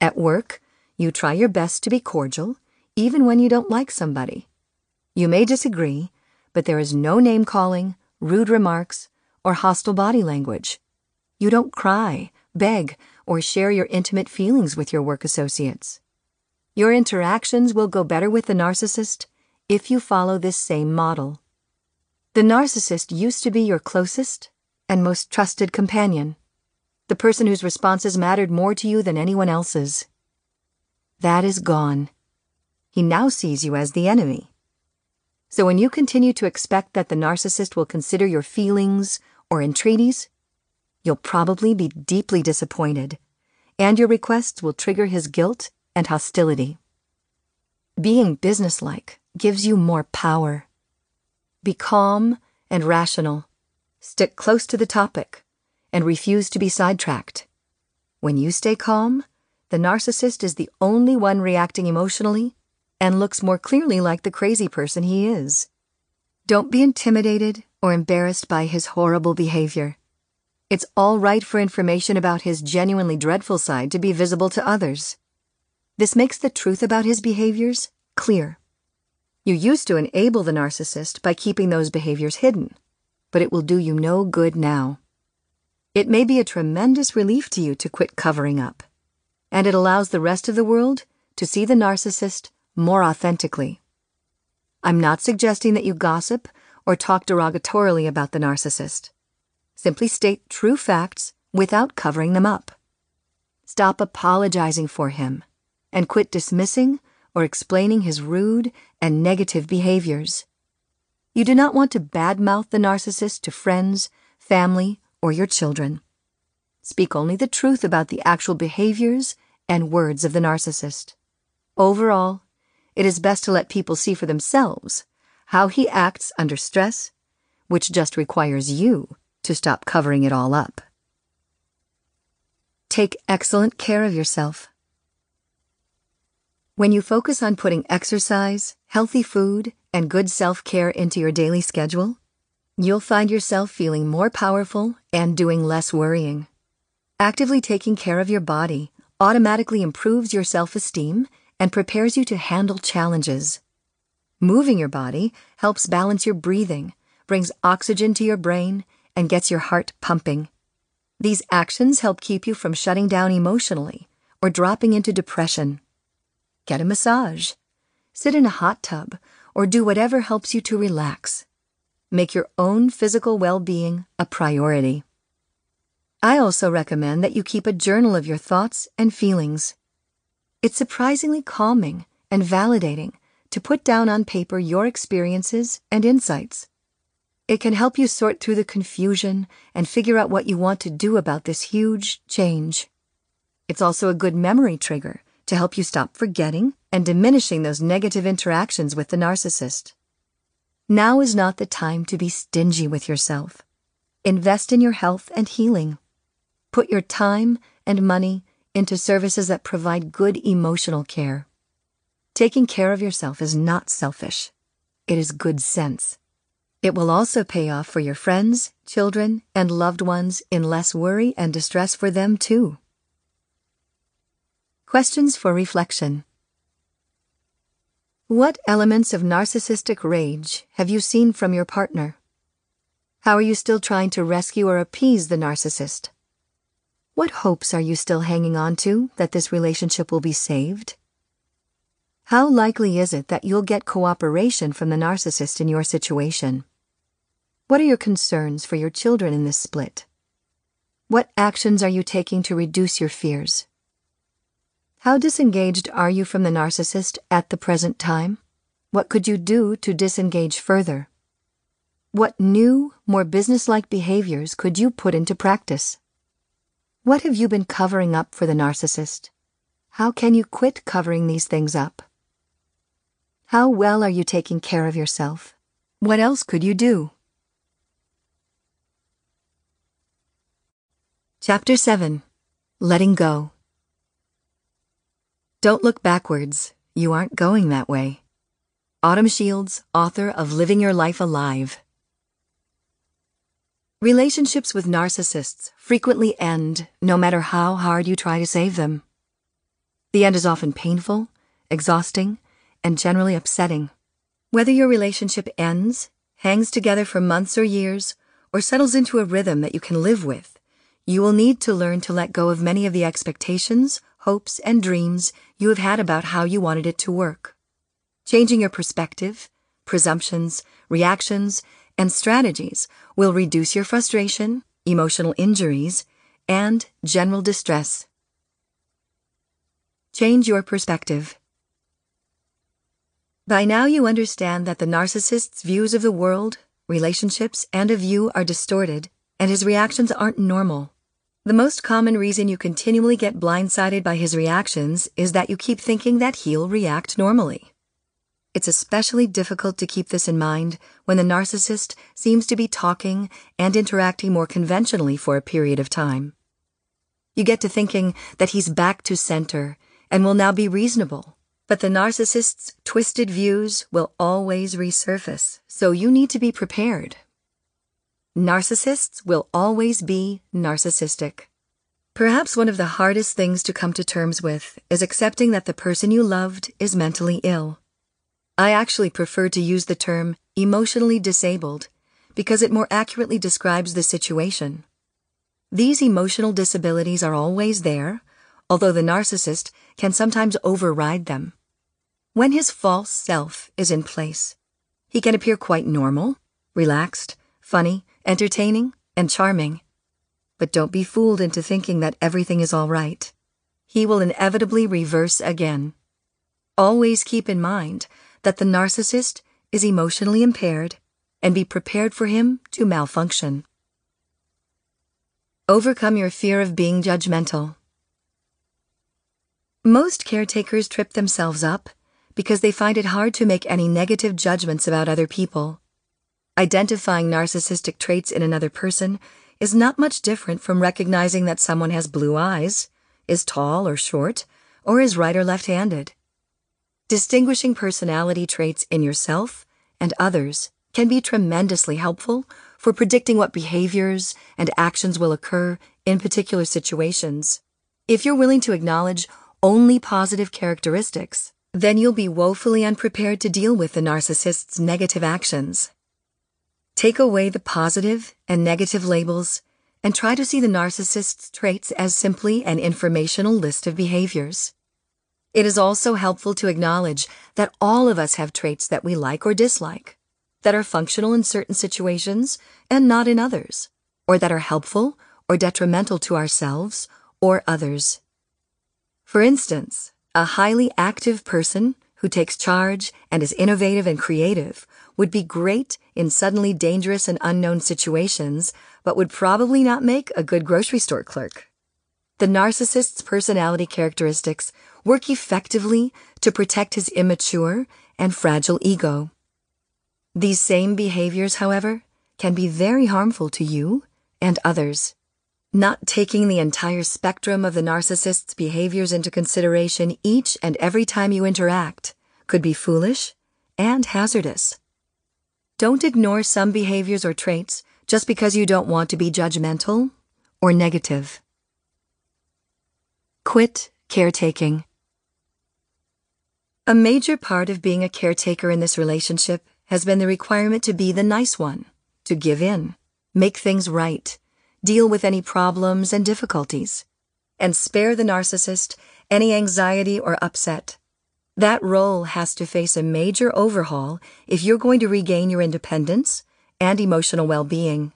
At work, you try your best to be cordial, even when you don't like somebody. You may disagree, but there is no name calling, rude remarks, or hostile body language. You don't cry, beg, or share your intimate feelings with your work associates. Your interactions will go better with the narcissist if you follow this same model. The narcissist used to be your closest and most trusted companion, the person whose responses mattered more to you than anyone else's. That is gone. He now sees you as the enemy so when you continue to expect that the narcissist will consider your feelings or entreaties, you'll probably be deeply disappointed, and your requests will trigger his guilt and hostility. Being businesslike gives you more power. Be calm and rational. Stick close to the topic and refuse to be sidetracked. When you stay calm, the narcissist is the only one reacting emotionally and looks more clearly like the crazy person he is. Don't be intimidated or embarrassed by his horrible behavior. It's all right for information about his genuinely dreadful side to be visible to others. This makes the truth about his behaviors clear. You used to enable the narcissist by keeping those behaviors hidden, but it will do you no good now. It may be a tremendous relief to you to quit covering up, and it allows the rest of the world to see the narcissist more authentically. I'm not suggesting that you gossip or talk derogatorily about the narcissist. Simply state true facts without covering them up. Stop apologizing for him and quit dismissing or explaining his rude and negative behaviors. You do not want to badmouth the narcissist to friends, family, or your children. Speak only the truth about the actual behaviors and words of the narcissist. Overall, it is best to let people see for themselves how he acts under stress, which just requires you to stop covering it all up. Take excellent care of yourself. When you focus on putting exercise, healthy food, and good self care into your daily schedule, you'll find yourself feeling more powerful and doing less worrying. Actively taking care of your body automatically improves your self esteem and prepares you to handle challenges. Moving your body helps balance your breathing, brings oxygen to your brain, and gets your heart pumping. These actions help keep you from shutting down emotionally or dropping into depression. Get a massage, sit in a hot tub, or do whatever helps you to relax. Make your own physical well being a priority. I also recommend that you keep a journal of your thoughts and feelings. It's surprisingly calming and validating to put down on paper your experiences and insights. It can help you sort through the confusion and figure out what you want to do about this huge change. It's also a good memory trigger to help you stop forgetting and diminishing those negative interactions with the narcissist. Now is not the time to be stingy with yourself. Invest in your health and healing. Put your time and money into services that provide good emotional care. Taking care of yourself is not selfish. It is good sense. It will also pay off for your friends, children, and loved ones in less worry and distress for them, too. Questions for reflection. What elements of narcissistic rage have you seen from your partner? How are you still trying to rescue or appease the narcissist? What hopes are you still hanging on to that this relationship will be saved? How likely is it that you'll get cooperation from the narcissist in your situation? What are your concerns for your children in this split? What actions are you taking to reduce your fears? How disengaged are you from the narcissist at the present time? What could you do to disengage further? What new, more businesslike behaviors could you put into practice? What have you been covering up for the narcissist? How can you quit covering these things up? How well are you taking care of yourself? What else could you do? Chapter 7 Letting Go. Don't look backwards. You aren't going that way. Autumn Shields, author of Living Your Life Alive. Relationships with narcissists frequently end no matter how hard you try to save them. The end is often painful, exhausting, and generally upsetting. Whether your relationship ends, hangs together for months or years, or settles into a rhythm that you can live with, you will need to learn to let go of many of the expectations, hopes, and dreams you have had about how you wanted it to work. Changing your perspective, presumptions, reactions, and strategies will reduce your frustration, emotional injuries, and general distress. Change your perspective. By now, you understand that the narcissist's views of the world, relationships, and of you are distorted, and his reactions aren't normal. The most common reason you continually get blindsided by his reactions is that you keep thinking that he'll react normally. It's especially difficult to keep this in mind when the narcissist seems to be talking and interacting more conventionally for a period of time. You get to thinking that he's back to center and will now be reasonable, but the narcissist's twisted views will always resurface, so you need to be prepared. Narcissists will always be narcissistic. Perhaps one of the hardest things to come to terms with is accepting that the person you loved is mentally ill. I actually prefer to use the term emotionally disabled because it more accurately describes the situation. These emotional disabilities are always there, although the narcissist can sometimes override them. When his false self is in place, he can appear quite normal, relaxed, funny, entertaining, and charming. But don't be fooled into thinking that everything is all right. He will inevitably reverse again. Always keep in mind that the narcissist is emotionally impaired and be prepared for him to malfunction. Overcome your fear of being judgmental. Most caretakers trip themselves up because they find it hard to make any negative judgments about other people. Identifying narcissistic traits in another person is not much different from recognizing that someone has blue eyes, is tall or short, or is right or left handed. Distinguishing personality traits in yourself and others can be tremendously helpful for predicting what behaviors and actions will occur in particular situations. If you're willing to acknowledge only positive characteristics, then you'll be woefully unprepared to deal with the narcissist's negative actions. Take away the positive and negative labels and try to see the narcissist's traits as simply an informational list of behaviors. It is also helpful to acknowledge that all of us have traits that we like or dislike, that are functional in certain situations and not in others, or that are helpful or detrimental to ourselves or others. For instance, a highly active person who takes charge and is innovative and creative would be great in suddenly dangerous and unknown situations, but would probably not make a good grocery store clerk. The narcissist's personality characteristics work effectively to protect his immature and fragile ego. These same behaviors, however, can be very harmful to you and others. Not taking the entire spectrum of the narcissist's behaviors into consideration each and every time you interact could be foolish and hazardous. Don't ignore some behaviors or traits just because you don't want to be judgmental or negative. Quit caretaking. A major part of being a caretaker in this relationship has been the requirement to be the nice one, to give in, make things right, deal with any problems and difficulties, and spare the narcissist any anxiety or upset. That role has to face a major overhaul if you're going to regain your independence and emotional well being.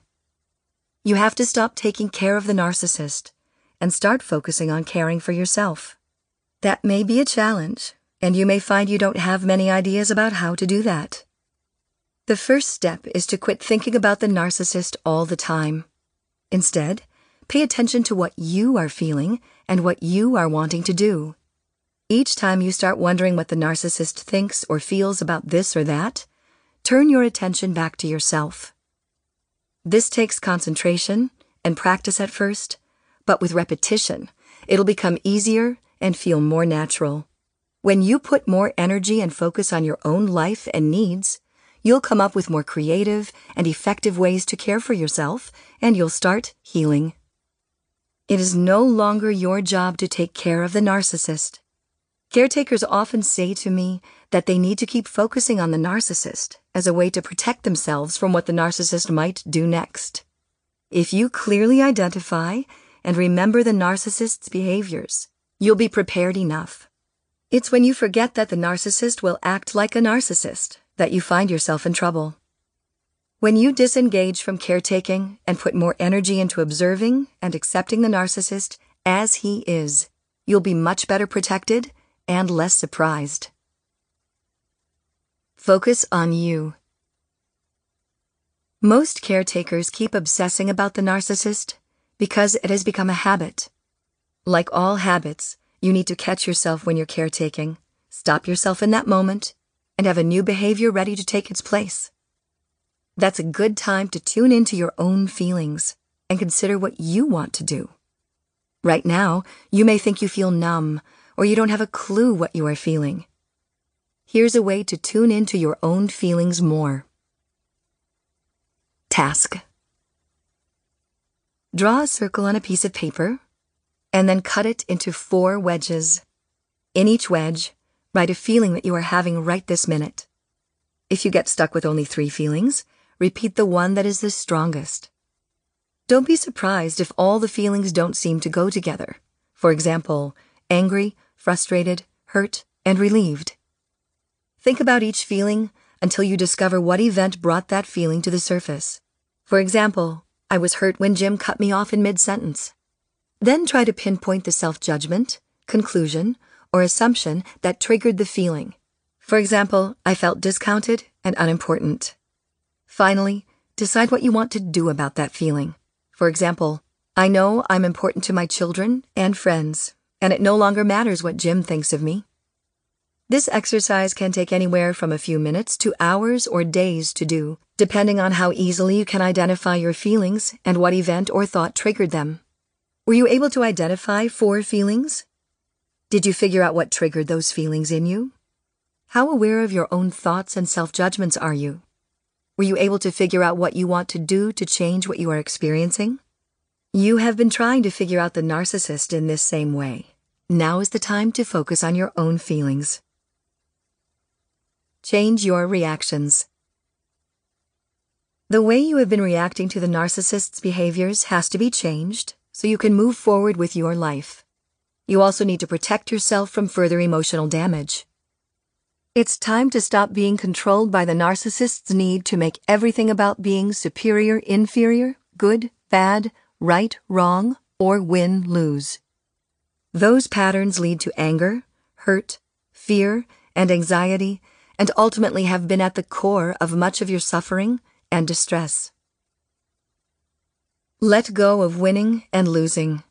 You have to stop taking care of the narcissist and start focusing on caring for yourself. That may be a challenge, and you may find you don't have many ideas about how to do that. The first step is to quit thinking about the narcissist all the time. Instead, pay attention to what you are feeling and what you are wanting to do. Each time you start wondering what the narcissist thinks or feels about this or that, turn your attention back to yourself. This takes concentration and practice at first, but with repetition, it'll become easier and feel more natural. When you put more energy and focus on your own life and needs, you'll come up with more creative and effective ways to care for yourself, and you'll start healing. It is no longer your job to take care of the narcissist. Caretakers often say to me that they need to keep focusing on the narcissist as a way to protect themselves from what the narcissist might do next. If you clearly identify and remember the narcissist's behaviors, you'll be prepared enough. It's when you forget that the narcissist will act like a narcissist that you find yourself in trouble. When you disengage from caretaking and put more energy into observing and accepting the narcissist as he is, you'll be much better protected and less surprised. Focus on you. Most caretakers keep obsessing about the narcissist because it has become a habit. Like all habits, you need to catch yourself when you're caretaking, stop yourself in that moment, and have a new behavior ready to take its place. That's a good time to tune into your own feelings and consider what you want to do. Right now, you may think you feel numb or you don't have a clue what you are feeling. Here's a way to tune into your own feelings more. Task Draw a circle on a piece of paper and then cut it into four wedges. In each wedge, write a feeling that you are having right this minute. If you get stuck with only three feelings, repeat the one that is the strongest. Don't be surprised if all the feelings don't seem to go together. For example, angry, frustrated, hurt, and relieved. Think about each feeling until you discover what event brought that feeling to the surface. For example, I was hurt when Jim cut me off in mid sentence. Then try to pinpoint the self judgment, conclusion, or assumption that triggered the feeling. For example, I felt discounted and unimportant. Finally, decide what you want to do about that feeling. For example, I know I'm important to my children and friends, and it no longer matters what Jim thinks of me. This exercise can take anywhere from a few minutes to hours or days to do, depending on how easily you can identify your feelings and what event or thought triggered them. Were you able to identify four feelings? Did you figure out what triggered those feelings in you? How aware of your own thoughts and self judgments are you? Were you able to figure out what you want to do to change what you are experiencing? You have been trying to figure out the narcissist in this same way. Now is the time to focus on your own feelings. Change your reactions. The way you have been reacting to the narcissist's behaviors has to be changed so you can move forward with your life. You also need to protect yourself from further emotional damage. It's time to stop being controlled by the narcissist's need to make everything about being superior, inferior, good, bad, right, wrong, or win, lose. Those patterns lead to anger, hurt, fear, and anxiety, and ultimately have been at the core of much of your suffering and distress. Let go of winning and losing.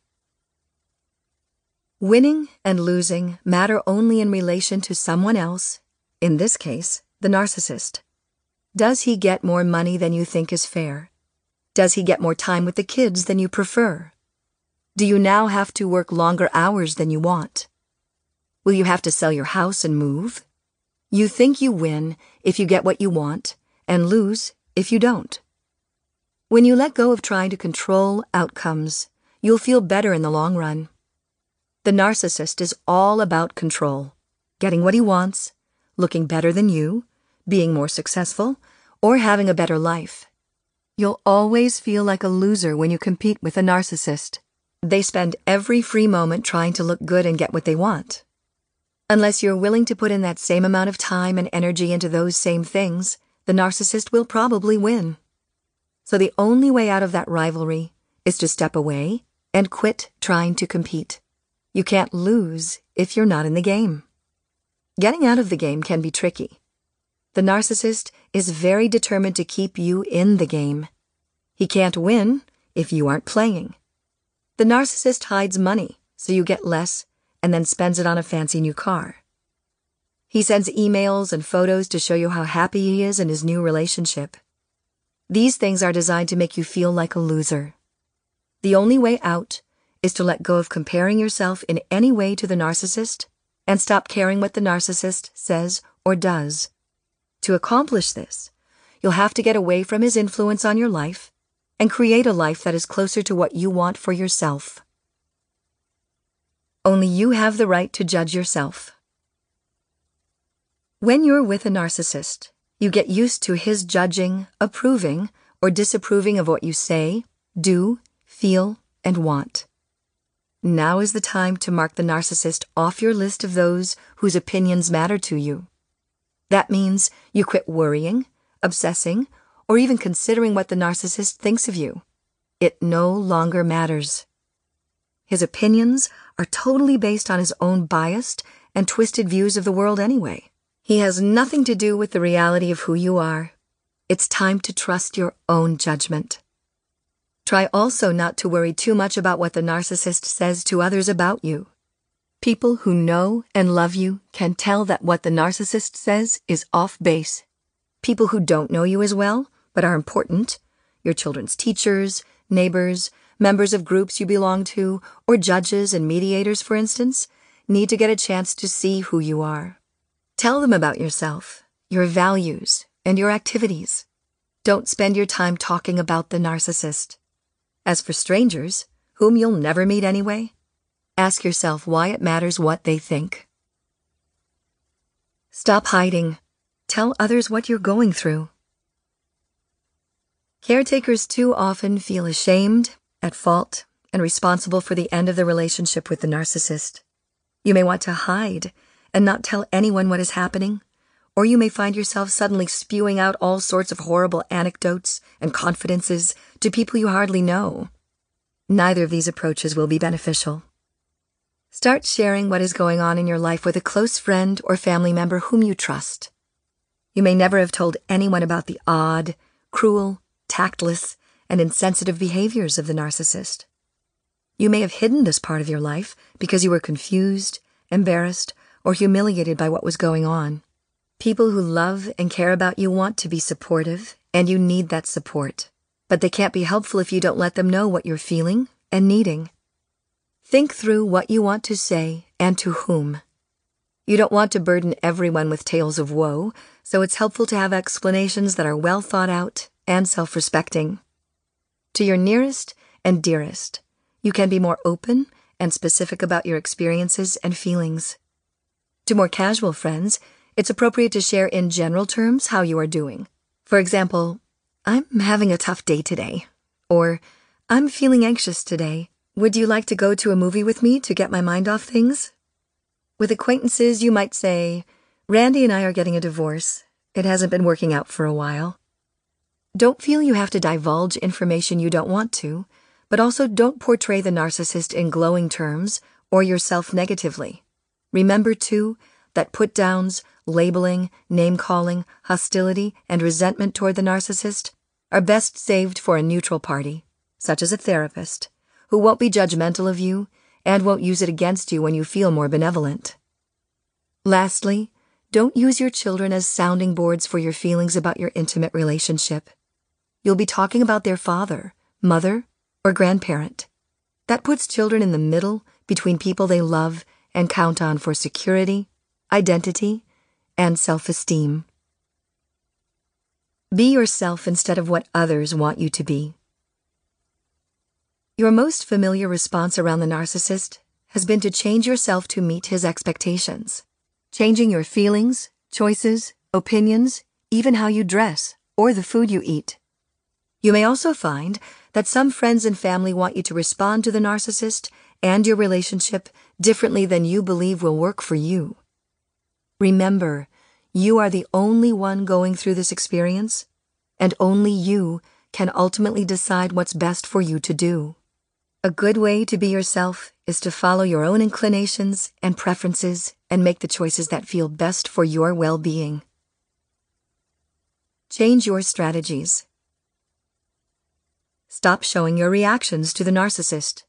Winning and losing matter only in relation to someone else, in this case, the narcissist. Does he get more money than you think is fair? Does he get more time with the kids than you prefer? Do you now have to work longer hours than you want? Will you have to sell your house and move? You think you win if you get what you want, and lose if you don't. When you let go of trying to control outcomes, you'll feel better in the long run. The narcissist is all about control, getting what he wants, looking better than you, being more successful, or having a better life. You'll always feel like a loser when you compete with a narcissist. They spend every free moment trying to look good and get what they want. Unless you're willing to put in that same amount of time and energy into those same things, the narcissist will probably win. So the only way out of that rivalry is to step away and quit trying to compete. You can't lose if you're not in the game. Getting out of the game can be tricky. The narcissist is very determined to keep you in the game. He can't win if you aren't playing. The narcissist hides money so you get less and then spends it on a fancy new car. He sends emails and photos to show you how happy he is in his new relationship. These things are designed to make you feel like a loser. The only way out is to let go of comparing yourself in any way to the narcissist and stop caring what the narcissist says or does. To accomplish this, you'll have to get away from his influence on your life and create a life that is closer to what you want for yourself. Only you have the right to judge yourself. When you're with a narcissist, you get used to his judging, approving, or disapproving of what you say, do, feel, and want. Now is the time to mark the narcissist off your list of those whose opinions matter to you. That means you quit worrying, obsessing, or even considering what the narcissist thinks of you. It no longer matters. His opinions are totally based on his own biased and twisted views of the world anyway. He has nothing to do with the reality of who you are. It's time to trust your own judgment. Try also not to worry too much about what the narcissist says to others about you. People who know and love you can tell that what the narcissist says is off base. People who don't know you as well, but are important, your children's teachers, neighbors, members of groups you belong to, or judges and mediators, for instance, need to get a chance to see who you are. Tell them about yourself, your values, and your activities. Don't spend your time talking about the narcissist. As for strangers, whom you'll never meet anyway, ask yourself why it matters what they think. Stop hiding. Tell others what you're going through. Caretakers too often feel ashamed at fault, and responsible for the end of the relationship with the narcissist. You may want to hide and not tell anyone what is happening, or you may find yourself suddenly spewing out all sorts of horrible anecdotes and confidences to people you hardly know. Neither of these approaches will be beneficial. Start sharing what is going on in your life with a close friend or family member whom you trust. You may never have told anyone about the odd, cruel, tactless, and insensitive behaviors of the narcissist. You may have hidden this part of your life because you were confused, embarrassed, or humiliated by what was going on. People who love and care about you want to be supportive, and you need that support. But they can't be helpful if you don't let them know what you're feeling and needing. Think through what you want to say and to whom. You don't want to burden everyone with tales of woe, so it's helpful to have explanations that are well thought out and self respecting. To your nearest and dearest, you can be more open and specific about your experiences and feelings. To more casual friends, it's appropriate to share in general terms how you are doing. For example, I'm having a tough day today. Or, I'm feeling anxious today. Would you like to go to a movie with me to get my mind off things? With acquaintances, you might say, Randy and I are getting a divorce. It hasn't been working out for a while. Don't feel you have to divulge information you don't want to, but also don't portray the narcissist in glowing terms or yourself negatively. Remember, too, that put downs, labeling, name calling, hostility, and resentment toward the narcissist are best saved for a neutral party, such as a therapist, who won't be judgmental of you and won't use it against you when you feel more benevolent. Lastly, don't use your children as sounding boards for your feelings about your intimate relationship. You'll be talking about their father, mother, or grandparent. That puts children in the middle between people they love and count on for security, identity, and self esteem. Be yourself instead of what others want you to be. Your most familiar response around the narcissist has been to change yourself to meet his expectations, changing your feelings, choices, opinions, even how you dress, or the food you eat. You may also find that some friends and family want you to respond to the narcissist and your relationship differently than you believe will work for you. Remember, you are the only one going through this experience, and only you can ultimately decide what's best for you to do. A good way to be yourself is to follow your own inclinations and preferences and make the choices that feel best for your well being. Change your strategies. Stop showing your reactions to the narcissist.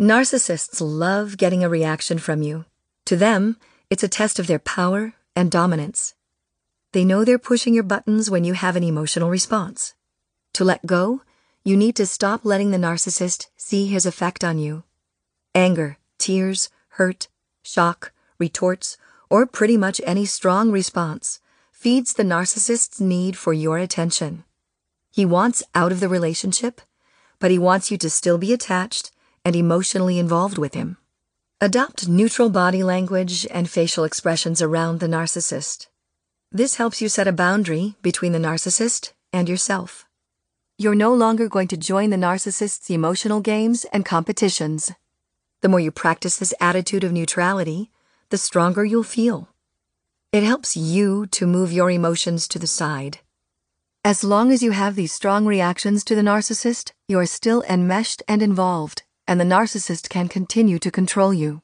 Narcissists love getting a reaction from you. To them, it's a test of their power and dominance. They know they're pushing your buttons when you have an emotional response. To let go, you need to stop letting the narcissist see his effect on you. Anger, tears, hurt, shock, retorts, or pretty much any strong response feeds the narcissist's need for your attention. He wants out of the relationship, but he wants you to still be attached and emotionally involved with him. Adopt neutral body language and facial expressions around the narcissist. This helps you set a boundary between the narcissist and yourself. You're no longer going to join the narcissist's emotional games and competitions. The more you practice this attitude of neutrality, the stronger you'll feel. It helps you to move your emotions to the side. As long as you have these strong reactions to the narcissist, you are still enmeshed and involved and the narcissist can continue to control you.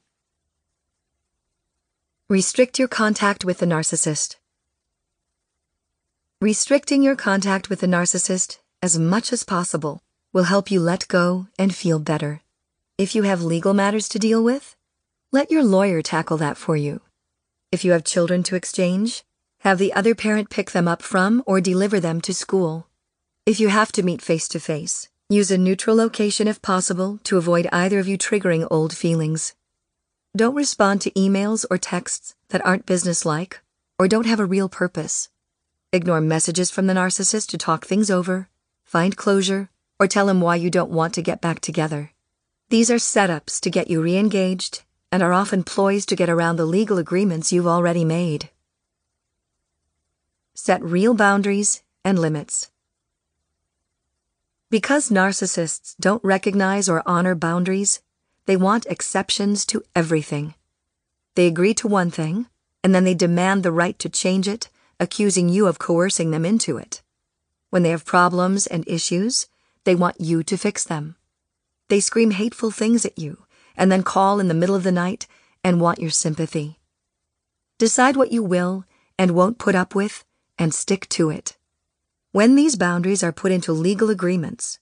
Restrict your contact with the narcissist. Restricting your contact with the narcissist as much as possible will help you let go and feel better. If you have legal matters to deal with, let your lawyer tackle that for you. If you have children to exchange, have the other parent pick them up from or deliver them to school. If you have to meet face to face, Use a neutral location if possible to avoid either of you triggering old feelings. Don't respond to emails or texts that aren't businesslike or don't have a real purpose. Ignore messages from the narcissist to talk things over, find closure, or tell him why you don't want to get back together. These are setups to get you re engaged and are often ploys to get around the legal agreements you've already made. Set real boundaries and limits. Because narcissists don't recognize or honor boundaries, they want exceptions to everything. They agree to one thing, and then they demand the right to change it, accusing you of coercing them into it. When they have problems and issues, they want you to fix them. They scream hateful things at you, and then call in the middle of the night and want your sympathy. Decide what you will and won't put up with, and stick to it. When these boundaries are put into legal agreements,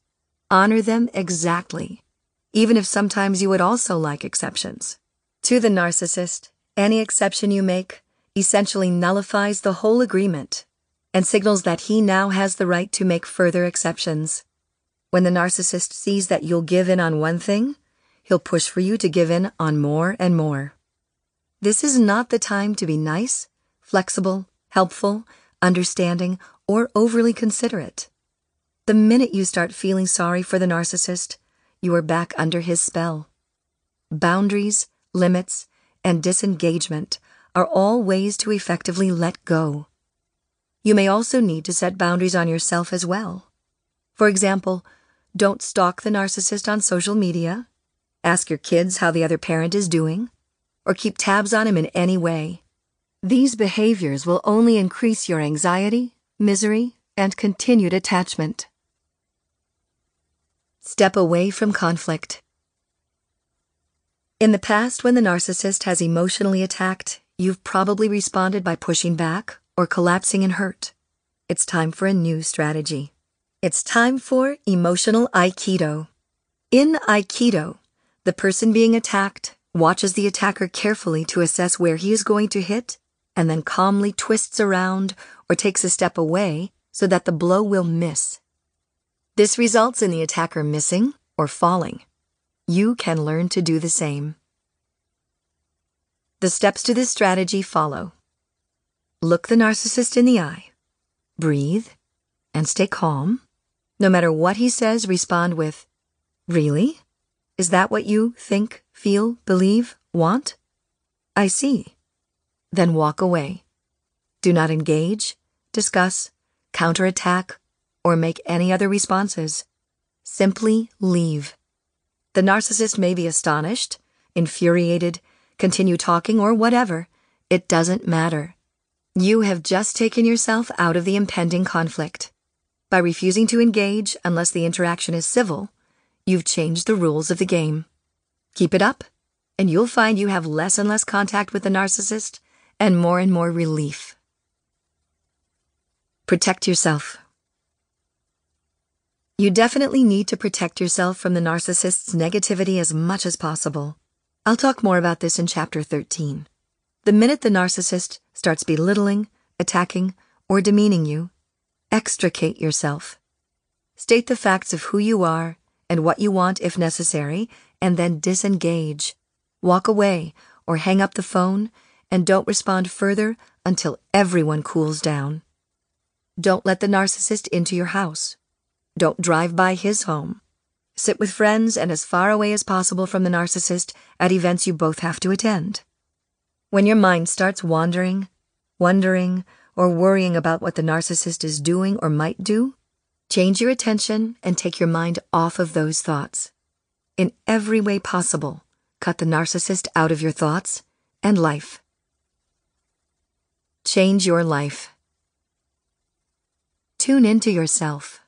honor them exactly, even if sometimes you would also like exceptions. To the narcissist, any exception you make essentially nullifies the whole agreement and signals that he now has the right to make further exceptions. When the narcissist sees that you'll give in on one thing, he'll push for you to give in on more and more. This is not the time to be nice, flexible, helpful, understanding, or overly considerate. The minute you start feeling sorry for the narcissist, you are back under his spell. Boundaries, limits, and disengagement are all ways to effectively let go. You may also need to set boundaries on yourself as well. For example, don't stalk the narcissist on social media, ask your kids how the other parent is doing, or keep tabs on him in any way. These behaviors will only increase your anxiety, misery, and continued attachment. Step away from conflict. In the past, when the narcissist has emotionally attacked, you've probably responded by pushing back or collapsing in hurt. It's time for a new strategy. It's time for emotional Aikido. In Aikido, the person being attacked watches the attacker carefully to assess where he is going to hit and then calmly twists around or takes a step away so that the blow will miss. This results in the attacker missing or falling. You can learn to do the same. The steps to this strategy follow. Look the narcissist in the eye. Breathe and stay calm. No matter what he says, respond with, Really? Is that what you think, feel, believe, want? I see. Then walk away. Do not engage, discuss, counterattack, or make any other responses. Simply leave. The narcissist may be astonished, infuriated, continue talking, or whatever. It doesn't matter. You have just taken yourself out of the impending conflict. By refusing to engage unless the interaction is civil, you've changed the rules of the game. Keep it up, and you'll find you have less and less contact with the narcissist and more and more relief. Protect yourself. You definitely need to protect yourself from the narcissist's negativity as much as possible. I'll talk more about this in Chapter 13. The minute the narcissist starts belittling, attacking, or demeaning you, extricate yourself. State the facts of who you are and what you want if necessary, and then disengage. Walk away or hang up the phone and don't respond further until everyone cools down. Don't let the narcissist into your house. Don't drive by his home. Sit with friends and as far away as possible from the narcissist at events you both have to attend. When your mind starts wandering, wondering, or worrying about what the narcissist is doing or might do, change your attention and take your mind off of those thoughts. In every way possible, cut the narcissist out of your thoughts and life. Change your life. Tune into yourself.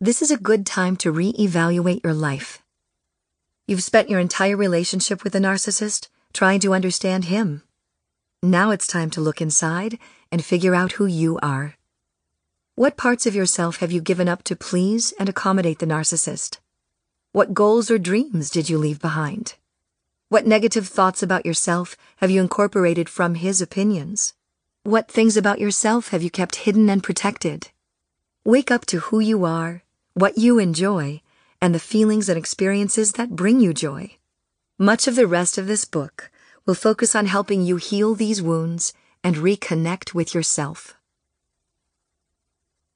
This is a good time to re-evaluate your life. You've spent your entire relationship with the narcissist trying to understand him. Now it's time to look inside and figure out who you are. What parts of yourself have you given up to please and accommodate the narcissist? What goals or dreams did you leave behind? What negative thoughts about yourself have you incorporated from his opinions? What things about yourself have you kept hidden and protected? Wake up to who you are, what you enjoy, and the feelings and experiences that bring you joy. Much of the rest of this book will focus on helping you heal these wounds and reconnect with yourself.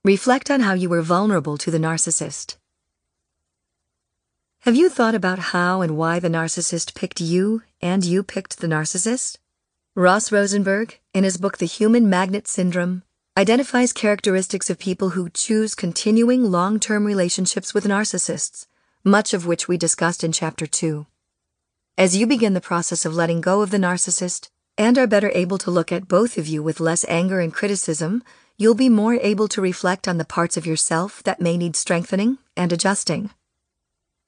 Reflect on how you were vulnerable to the narcissist. Have you thought about how and why the narcissist picked you and you picked the narcissist? Ross Rosenberg, in his book The Human Magnet Syndrome, identifies characteristics of people who choose continuing long term relationships with narcissists, much of which we discussed in Chapter 2. As you begin the process of letting go of the narcissist and are better able to look at both of you with less anger and criticism, you'll be more able to reflect on the parts of yourself that may need strengthening and adjusting.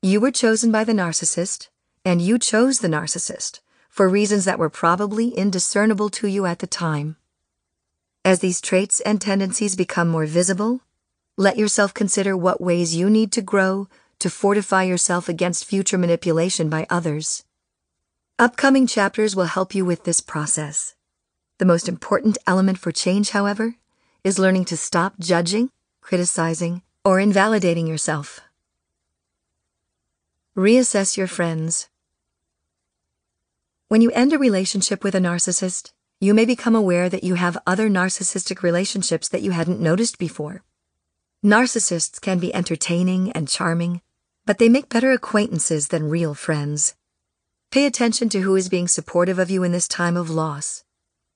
You were chosen by the narcissist, and you chose the narcissist for reasons that were probably indiscernible to you at the time. As these traits and tendencies become more visible, let yourself consider what ways you need to grow to fortify yourself against future manipulation by others. Upcoming chapters will help you with this process. The most important element for change, however, is learning to stop judging, criticizing, or invalidating yourself. Reassess your friends. When you end a relationship with a narcissist, you may become aware that you have other narcissistic relationships that you hadn't noticed before. Narcissists can be entertaining and charming, but they make better acquaintances than real friends. Pay attention to who is being supportive of you in this time of loss.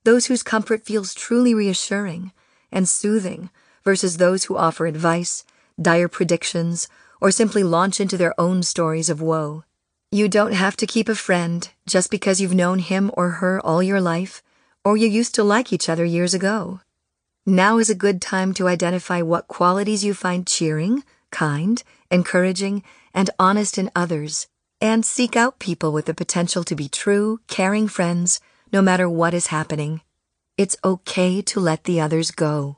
those whose comfort feels truly reassuring and soothing versus those who offer advice, dire predictions, or simply launch into their own stories of woe. You don't have to keep a friend just because you've known him or her all your life, or you used to like each other years ago. Now is a good time to identify what qualities you find cheering, kind, encouraging, and honest in others, and seek out people with the potential to be true, caring friends, no matter what is happening. It's okay to let the others go.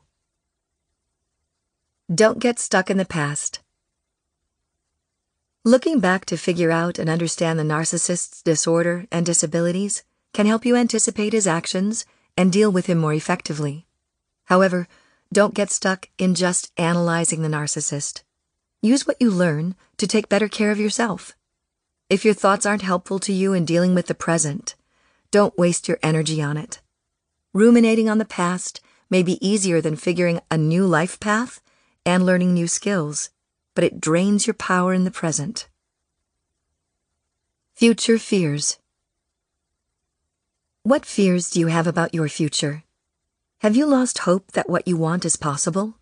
Don't get stuck in the past. Looking back to figure out and understand the narcissist's disorder and disabilities can help you anticipate his actions and deal with him more effectively. However, don't get stuck in just analyzing the narcissist. Use what you learn to take better care of yourself. If your thoughts aren't helpful to you in dealing with the present, don't waste your energy on it. Ruminating on the past may be easier than figuring a new life path and learning new skills but it drains your power in the present. Future fears. What fears do you have about your future? Have you lost hope that what you want is possible?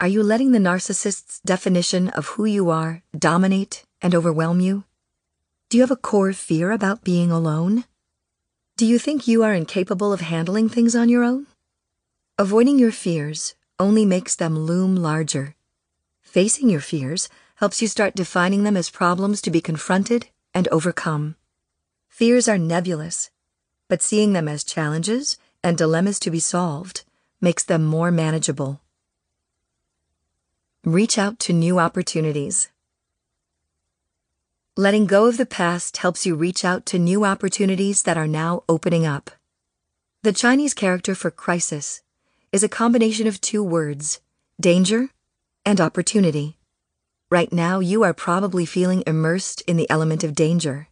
Are you letting the narcissist's definition of who you are dominate and overwhelm you? Do you have a core fear about being alone? Do you think you are incapable of handling things on your own? Avoiding your fears only makes them loom larger. Facing your fears helps you start defining them as problems to be confronted and overcome. Fears are nebulous, but seeing them as challenges and dilemmas to be solved makes them more manageable. Reach out to new opportunities. Letting go of the past helps you reach out to new opportunities that are now opening up. The Chinese character for crisis is a combination of two words danger and opportunity. Right now, you are probably feeling immersed in the element of danger.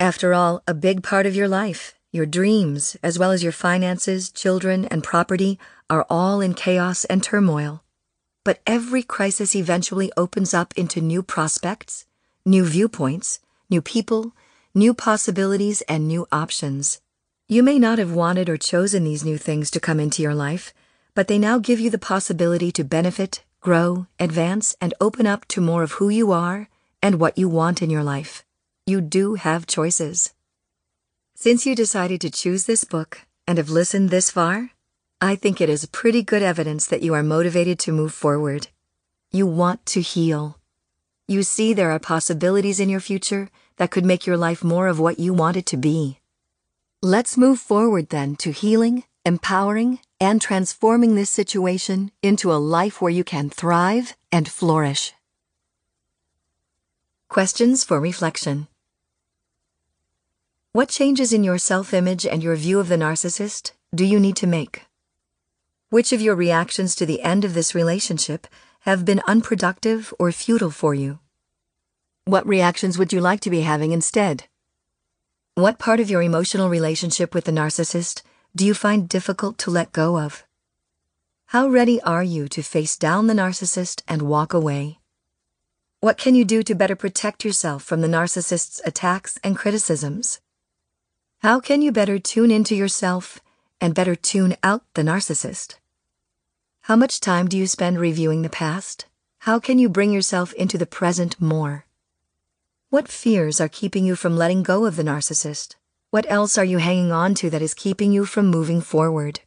After all, a big part of your life, your dreams, as well as your finances, children, and property, are all in chaos and turmoil. But every crisis eventually opens up into new prospects, new viewpoints, new people, new possibilities, and new options. You may not have wanted or chosen these new things to come into your life, but they now give you the possibility to benefit grow, advance, and open up to more of who you are and what you want in your life. You do have choices. Since you decided to choose this book and have listened this far, I think it is pretty good evidence that you are motivated to move forward. You want to heal. You see there are possibilities in your future that could make your life more of what you want it to be. Let's move forward then to healing, empowering, and transforming this situation into a life where you can thrive and flourish. Questions for reflection. What changes in your self image and your view of the narcissist do you need to make? Which of your reactions to the end of this relationship have been unproductive or futile for you? What reactions would you like to be having instead? What part of your emotional relationship with the narcissist do you find difficult to let go of? How ready are you to face down the narcissist and walk away? What can you do to better protect yourself from the narcissist's attacks and criticisms? How can you better tune into yourself and better tune out the narcissist? How much time do you spend reviewing the past? How can you bring yourself into the present more? What fears are keeping you from letting go of the narcissist? What else are you hanging on to that is keeping you from moving forward?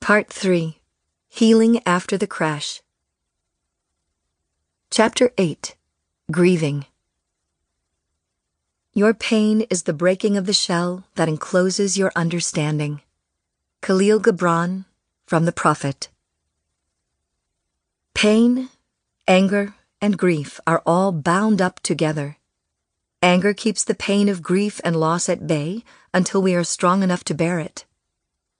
Part 3 Healing After the Crash. Chapter 8 Grieving. Your pain is the breaking of the shell that encloses your understanding. Kahlil Gibran from the Prophet. Pain, anger, and grief are all bound up together. Anger keeps the pain of grief and loss at bay until we are strong enough to bear it.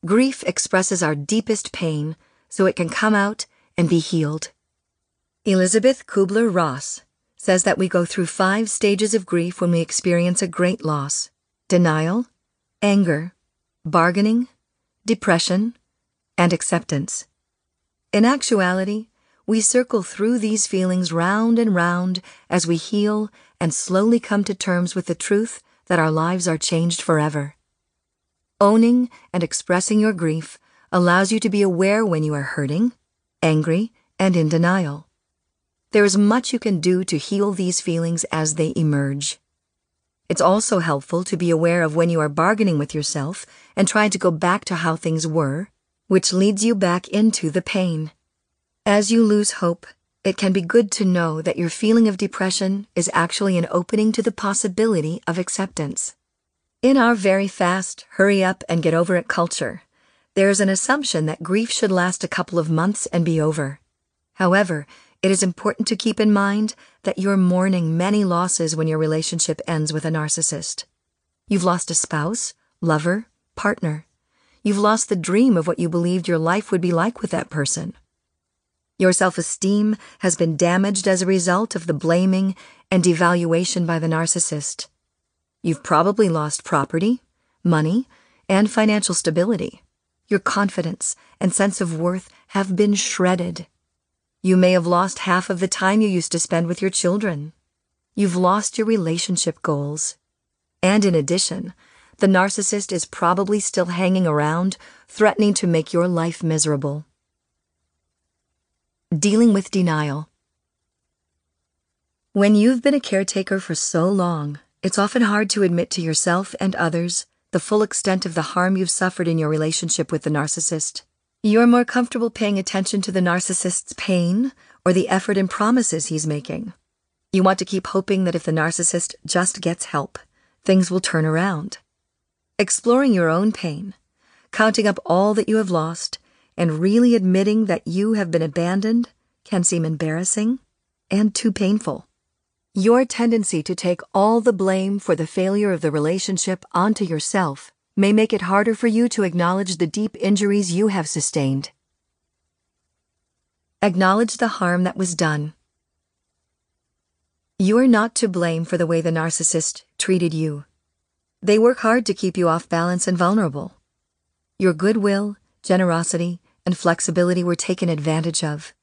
Grief expresses our deepest pain so it can come out and be healed. Elisabeth Kubler Ross says that we go through five stages of grief when we experience a great loss denial, anger, bargaining, depression, and acceptance. In actuality, we circle through these feelings round and round as we heal and slowly come to terms with the truth that our lives are changed forever. Owning and expressing your grief allows you to be aware when you are hurting, angry, and in denial. There is much you can do to heal these feelings as they emerge. It's also helpful to be aware of when you are bargaining with yourself and trying to go back to how things were, which leads you back into the pain. As you lose hope, it can be good to know that your feeling of depression is actually an opening to the possibility of acceptance. In our very fast, hurry up and get over it culture, there is an assumption that grief should last a couple of months and be over. However, it is important to keep in mind that you're mourning many losses when your relationship ends with a narcissist. You've lost a spouse, lover, partner. You've lost the dream of what you believed your life would be like with that person. Your self esteem has been damaged as a result of the blaming and devaluation by the narcissist. You've probably lost property, money, and financial stability. Your confidence and sense of worth have been shredded. You may have lost half of the time you used to spend with your children. You've lost your relationship goals. And in addition, the narcissist is probably still hanging around, threatening to make your life miserable. Dealing with denial. When you've been a caretaker for so long, it's often hard to admit to yourself and others the full extent of the harm you've suffered in your relationship with the narcissist. You're more comfortable paying attention to the narcissist's pain or the effort and promises he's making. You want to keep hoping that if the narcissist just gets help, things will turn around. Exploring your own pain, counting up all that you have lost, and really admitting that you have been abandoned can seem embarrassing and too painful. Your tendency to take all the blame for the failure of the relationship onto yourself may make it harder for you to acknowledge the deep injuries you have sustained. Acknowledge the harm that was done. You are not to blame for the way the narcissist treated you. They work hard to keep you off balance and vulnerable. Your goodwill, generosity, and flexibility were taken advantage of.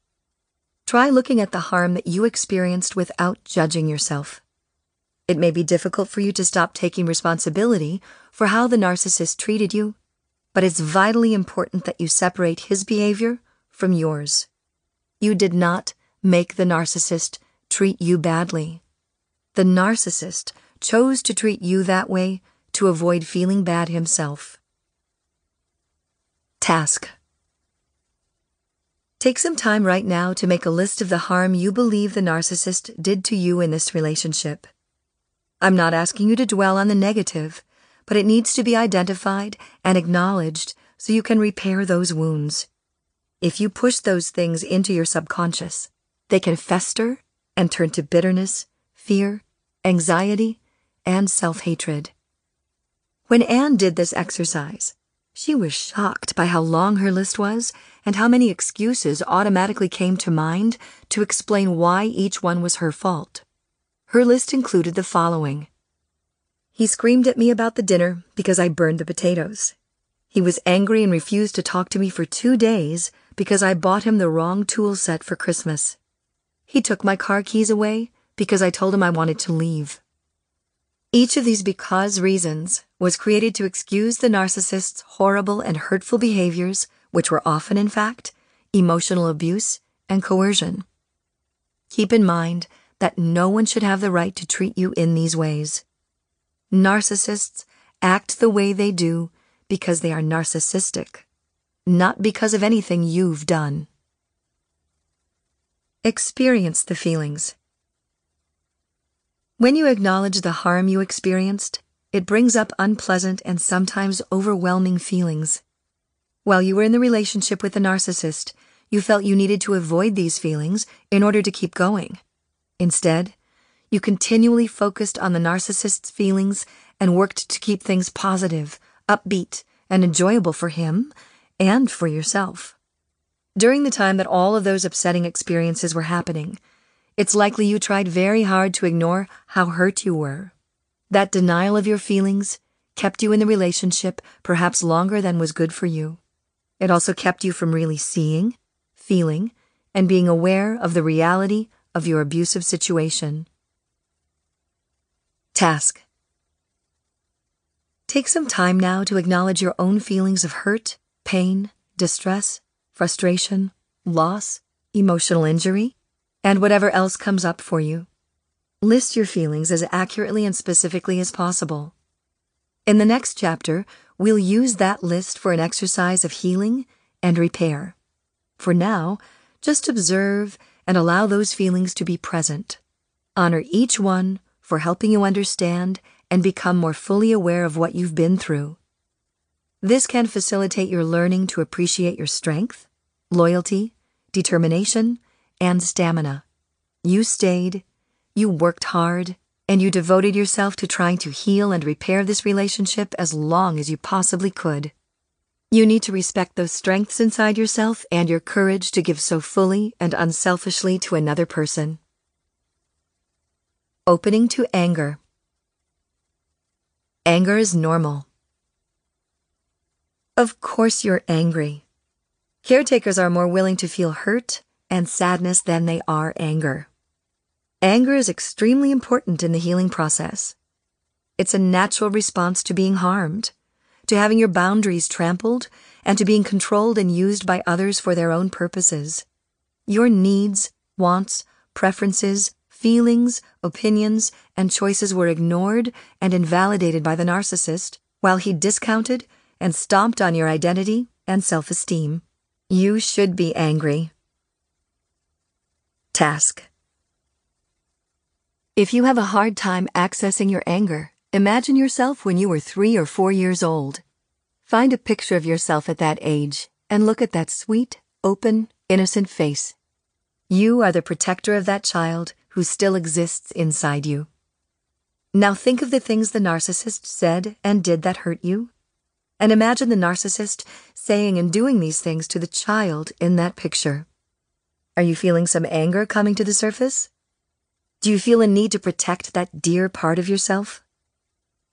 Try looking at the harm that you experienced without judging yourself. It may be difficult for you to stop taking responsibility for how the narcissist treated you, but it's vitally important that you separate his behavior from yours. You did not make the narcissist treat you badly. The narcissist chose to treat you that way to avoid feeling bad himself. Task Take some time right now to make a list of the harm you believe the narcissist did to you in this relationship. I'm not asking you to dwell on the negative, but it needs to be identified and acknowledged so you can repair those wounds. If you push those things into your subconscious, they can fester and turn to bitterness, fear, anxiety, and self hatred. When Anne did this exercise, she was shocked by how long her list was and how many excuses automatically came to mind to explain why each one was her fault. Her list included the following He screamed at me about the dinner because I burned the potatoes. He was angry and refused to talk to me for two days because I bought him the wrong tool set for Christmas. He took my car keys away because I told him I wanted to leave. Each of these because reasons was created to excuse the narcissist's horrible and hurtful behaviors, which were often, in fact, emotional abuse and coercion. Keep in mind that no one should have the right to treat you in these ways. Narcissists act the way they do because they are narcissistic, not because of anything you've done. Experience the feelings. When you acknowledge the harm you experienced, it brings up unpleasant and sometimes overwhelming feelings. While you were in the relationship with the narcissist, you felt you needed to avoid these feelings in order to keep going. Instead, you continually focused on the narcissist's feelings and worked to keep things positive, upbeat, and enjoyable for him and for yourself. During the time that all of those upsetting experiences were happening, it's likely you tried very hard to ignore how hurt you were. That denial of your feelings kept you in the relationship perhaps longer than was good for you. It also kept you from really seeing, feeling, and being aware of the reality of your abusive situation. Task Take some time now to acknowledge your own feelings of hurt, pain, distress, frustration, loss, emotional injury, and whatever else comes up for you. List your feelings as accurately and specifically as possible. In the next chapter, we'll use that list for an exercise of healing and repair. For now, just observe and allow those feelings to be present. Honor each one for helping you understand and become more fully aware of what you've been through. This can facilitate your learning to appreciate your strength, loyalty, determination, and stamina. You stayed, you worked hard, and you devoted yourself to trying to heal and repair this relationship as long as you possibly could. You need to respect those strengths inside yourself and your courage to give so fully and unselfishly to another person. Opening to anger. Anger is normal. Of course you're angry. Caretakers are more willing to feel hurt and sadness than they are anger. Anger is extremely important in the healing process. It's a natural response to being harmed, to having your boundaries trampled, and to being controlled and used by others for their own purposes. Your needs, wants, preferences, feelings, opinions, and choices were ignored and invalidated by the narcissist while he discounted and stomped on your identity and self esteem. You should be angry. Task If you have a hard time accessing your anger, imagine yourself when you were three or four years old. Find a picture of yourself at that age and look at that sweet, open, innocent face. You are the protector of that child who still exists inside you. Now think of the things the narcissist said and did that hurt you. And imagine the narcissist saying and doing these things to the child in that picture. Are you feeling some anger coming to the surface? Do you feel a need to protect that dear part of yourself?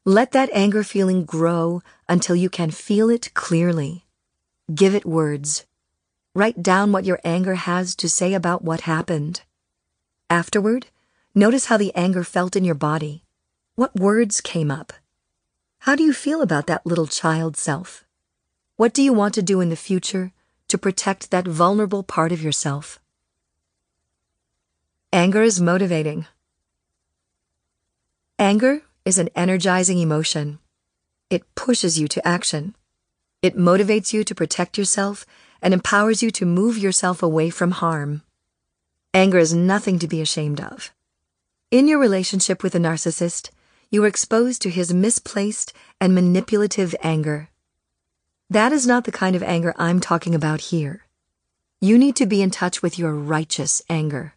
Let that anger feeling grow until you can feel it clearly. Give it words. Write down what your anger has to say about what happened. Afterward, notice how the anger felt in your body. What words came up? How do you feel about that little child self? What do you want to do in the future to protect that vulnerable part of yourself? Anger is motivating. Anger is an energizing emotion. It pushes you to action. It motivates you to protect yourself and empowers you to move yourself away from harm. Anger is nothing to be ashamed of. In your relationship with a narcissist, you are exposed to his misplaced and manipulative anger. That is not the kind of anger I'm talking about here. You need to be in touch with your righteous anger.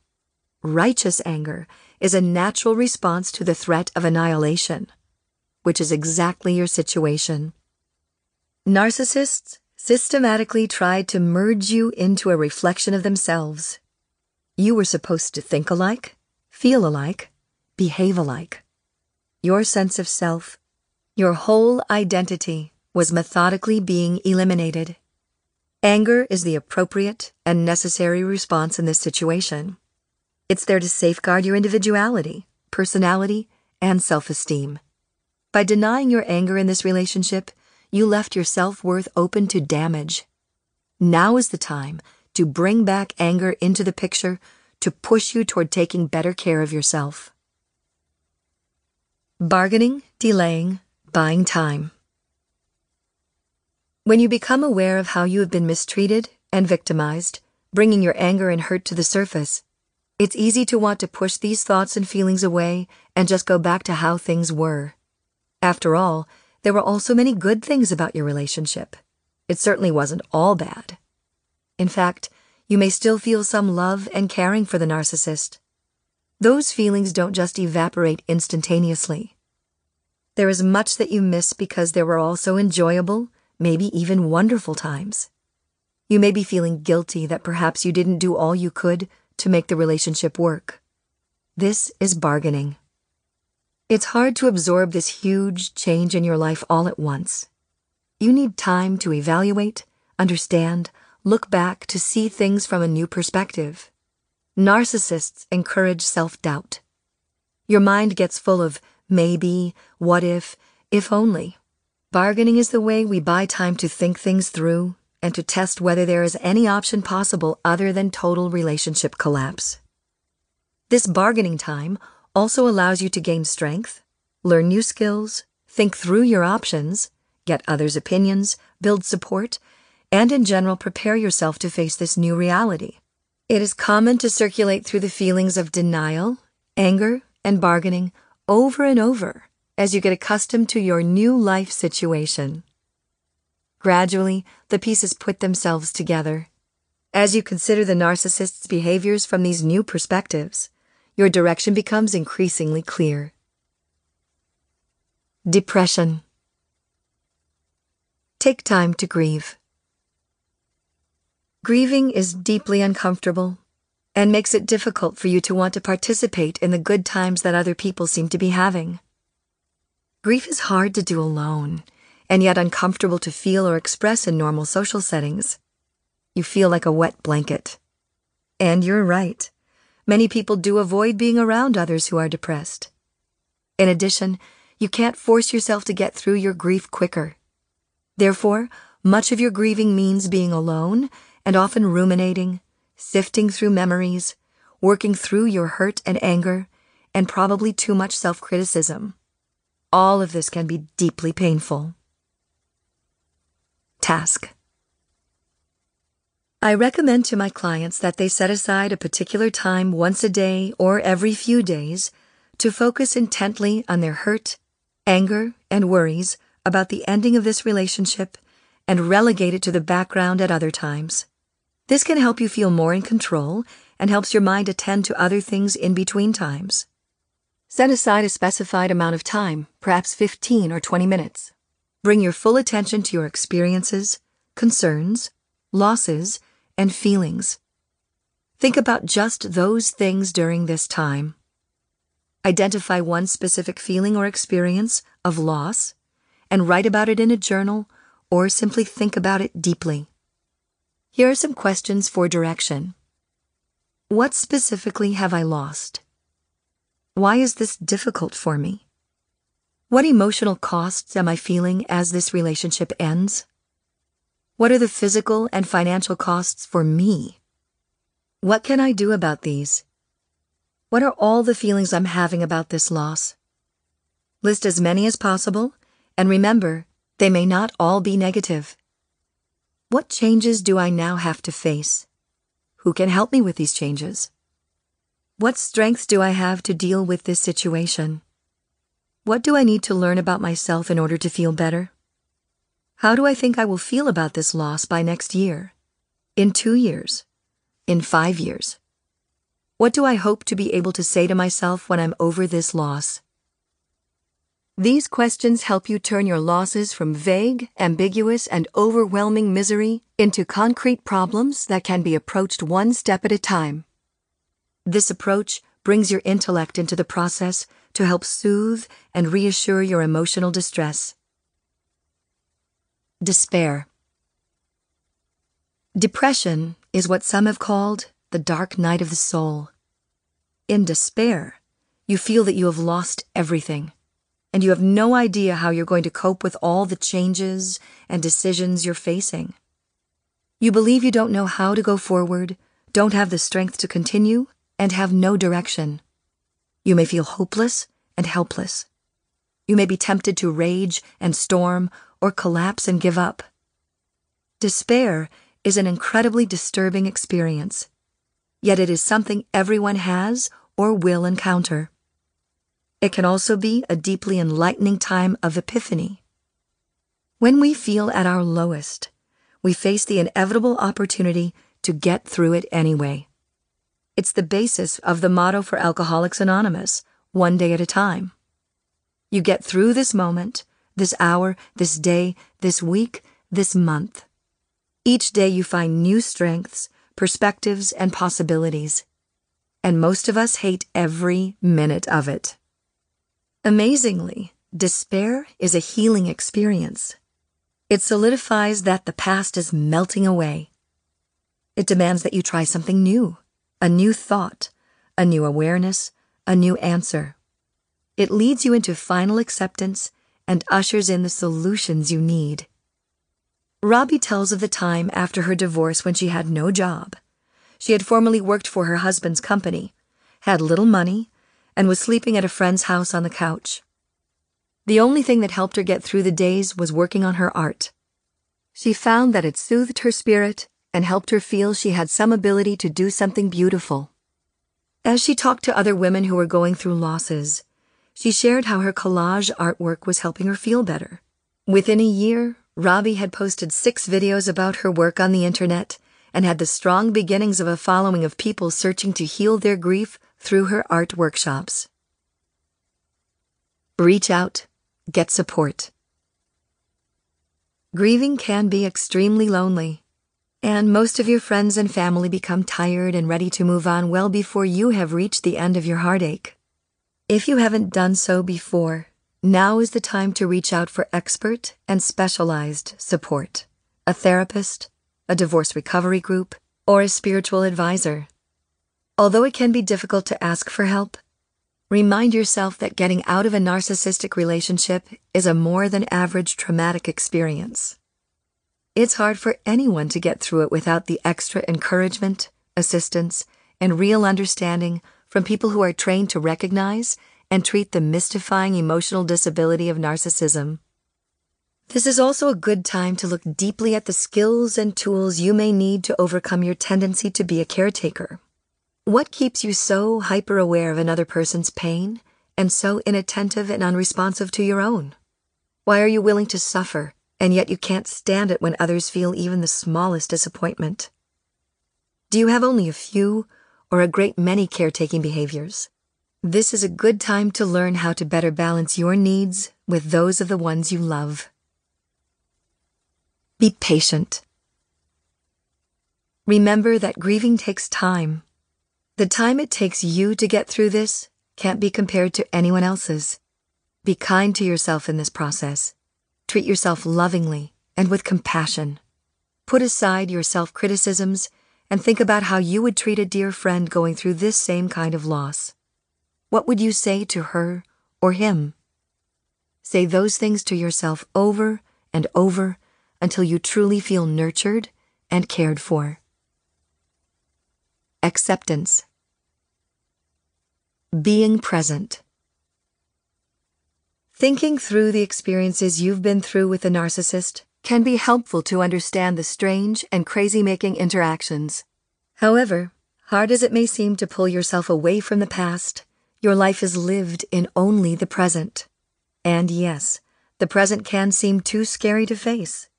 Righteous anger is a natural response to the threat of annihilation, which is exactly your situation. Narcissists systematically try to merge you into a reflection of themselves. You were supposed to think alike, feel alike, behave alike. Your sense of self, your whole identity was methodically being eliminated. Anger is the appropriate and necessary response in this situation. It's there to safeguard your individuality, personality, and self esteem. By denying your anger in this relationship, you left your self worth open to damage. Now is the time to bring back anger into the picture to push you toward taking better care of yourself. Bargaining, delaying, buying time. When you become aware of how you have been mistreated and victimized, bringing your anger and hurt to the surface, it's easy to want to push these thoughts and feelings away and just go back to how things were. After all, there were also many good things about your relationship. It certainly wasn't all bad. In fact, you may still feel some love and caring for the narcissist. Those feelings don't just evaporate instantaneously. There is much that you miss because there were also enjoyable, maybe even wonderful times. You may be feeling guilty that perhaps you didn't do all you could to make the relationship work. This is bargaining. It's hard to absorb this huge change in your life all at once. You need time to evaluate, understand, look back to see things from a new perspective. Narcissists encourage self doubt. Your mind gets full of maybe, what if, if only. Bargaining is the way we buy time to think things through and to test whether there is any option possible other than total relationship collapse. This bargaining time also allows you to gain strength, learn new skills, think through your options, get others' opinions, build support, and in general prepare yourself to face this new reality. It is common to circulate through the feelings of denial, anger, and bargaining over and over as you get accustomed to your new life situation. Gradually, the pieces put themselves together. As you consider the narcissist's behaviors from these new perspectives, your direction becomes increasingly clear. Depression. Take time to grieve. Grieving is deeply uncomfortable and makes it difficult for you to want to participate in the good times that other people seem to be having. Grief is hard to do alone, and yet uncomfortable to feel or express in normal social settings. You feel like a wet blanket. And you're right. Many people do avoid being around others who are depressed. In addition, you can't force yourself to get through your grief quicker. Therefore, much of your grieving means being alone and often ruminating, sifting through memories, working through your hurt and anger, and probably too much self criticism. All of this can be deeply painful. Task I recommend to my clients that they set aside a particular time once a day or every few days to focus intently on their hurt, anger, and worries about the ending of this relationship and relegate it to the background at other times. This can help you feel more in control and helps your mind attend to other things in between times. Set aside a specified amount of time, perhaps 15 or 20 minutes. Bring your full attention to your experiences, concerns, losses, and feelings. Think about just those things during this time. Identify one specific feeling or experience of loss and write about it in a journal or simply think about it deeply. Here are some questions for direction. What specifically have I lost? Why is this difficult for me? What emotional costs am I feeling as this relationship ends? What are the physical and financial costs for me? What can I do about these? What are all the feelings I'm having about this loss? List as many as possible, and remember, they may not all be negative. What changes do I now have to face? Who can help me with these changes? What strengths do I have to deal with this situation? What do I need to learn about myself in order to feel better? How do I think I will feel about this loss by next year? In two years? In five years? What do I hope to be able to say to myself when I'm over this loss? These questions help you turn your losses from vague, ambiguous, and overwhelming misery into concrete problems that can be approached one step at a time. This approach brings your intellect into the process to help soothe and reassure your emotional distress. Despair. Depression is what some have called the dark night of the soul. In despair, you feel that you have lost everything, and you have no idea how you're going to cope with all the changes and decisions you're facing. You believe you don't know how to go forward, don't have the strength to continue, and have no direction. You may feel hopeless and helpless. You may be tempted to rage and storm or collapse and give up. Despair is an incredibly disturbing experience, yet it is something everyone has or will encounter. It can also be a deeply enlightening time of epiphany. When we feel at our lowest, we face the inevitable opportunity to get through it anyway. It's the basis of the motto for Alcoholics Anonymous one day at a time. You get through this moment, this hour, this day, this week, this month. Each day you find new strengths, perspectives, and possibilities. And most of us hate every minute of it. Amazingly, despair is a healing experience. It solidifies that the past is melting away. It demands that you try something new a new thought, a new awareness, a new answer. It leads you into final acceptance and ushers in the solutions you need. Robbie tells of the time after her divorce when she had no job. She had formerly worked for her husband's company, had little money, and was sleeping at a friend's house on the couch. The only thing that helped her get through the days was working on her art. She found that it soothed her spirit and helped her feel she had some ability to do something beautiful. As she talked to other women who were going through losses, she shared how her collage artwork was helping her feel better. Within a year, Robbie had posted six videos about her work on the internet and had the strong beginnings of a following of people searching to heal their grief through her art workshops. Reach out Get support. Grieving can be extremely lonely, and most of your friends and family become tired and ready to move on well before you have reached the end of your heartache. If you haven't done so before, now is the time to reach out for expert and specialized support a therapist, a divorce recovery group, or a spiritual advisor. Although it can be difficult to ask for help, Remind yourself that getting out of a narcissistic relationship is a more than average traumatic experience. It's hard for anyone to get through it without the extra encouragement, assistance, and real understanding from people who are trained to recognize and treat the mystifying emotional disability of narcissism. This is also a good time to look deeply at the skills and tools you may need to overcome your tendency to be a caretaker. What keeps you so hyper aware of another person's pain and so inattentive and unresponsive to your own? Why are you willing to suffer and yet you can't stand it when others feel even the smallest disappointment? Do you have only a few or a great many caretaking behaviors? This is a good time to learn how to better balance your needs with those of the ones you love. Be patient. Remember that grieving takes time the time it takes you to get through this can't be compared to anyone else's. Be kind to yourself in this process. Treat yourself lovingly and with compassion. Put aside your self criticisms and think about how you would treat a dear friend going through this same kind of loss. What would you say to her or him? Say those things to yourself over and over until you truly feel nurtured and cared for. Acceptance. Being present. Thinking through the experiences you've been through with a narcissist can be helpful to understand the strange and crazy making interactions. However, hard as it may seem to pull yourself away from the past, your life is lived in only the present. And yes, the present can seem too scary to face.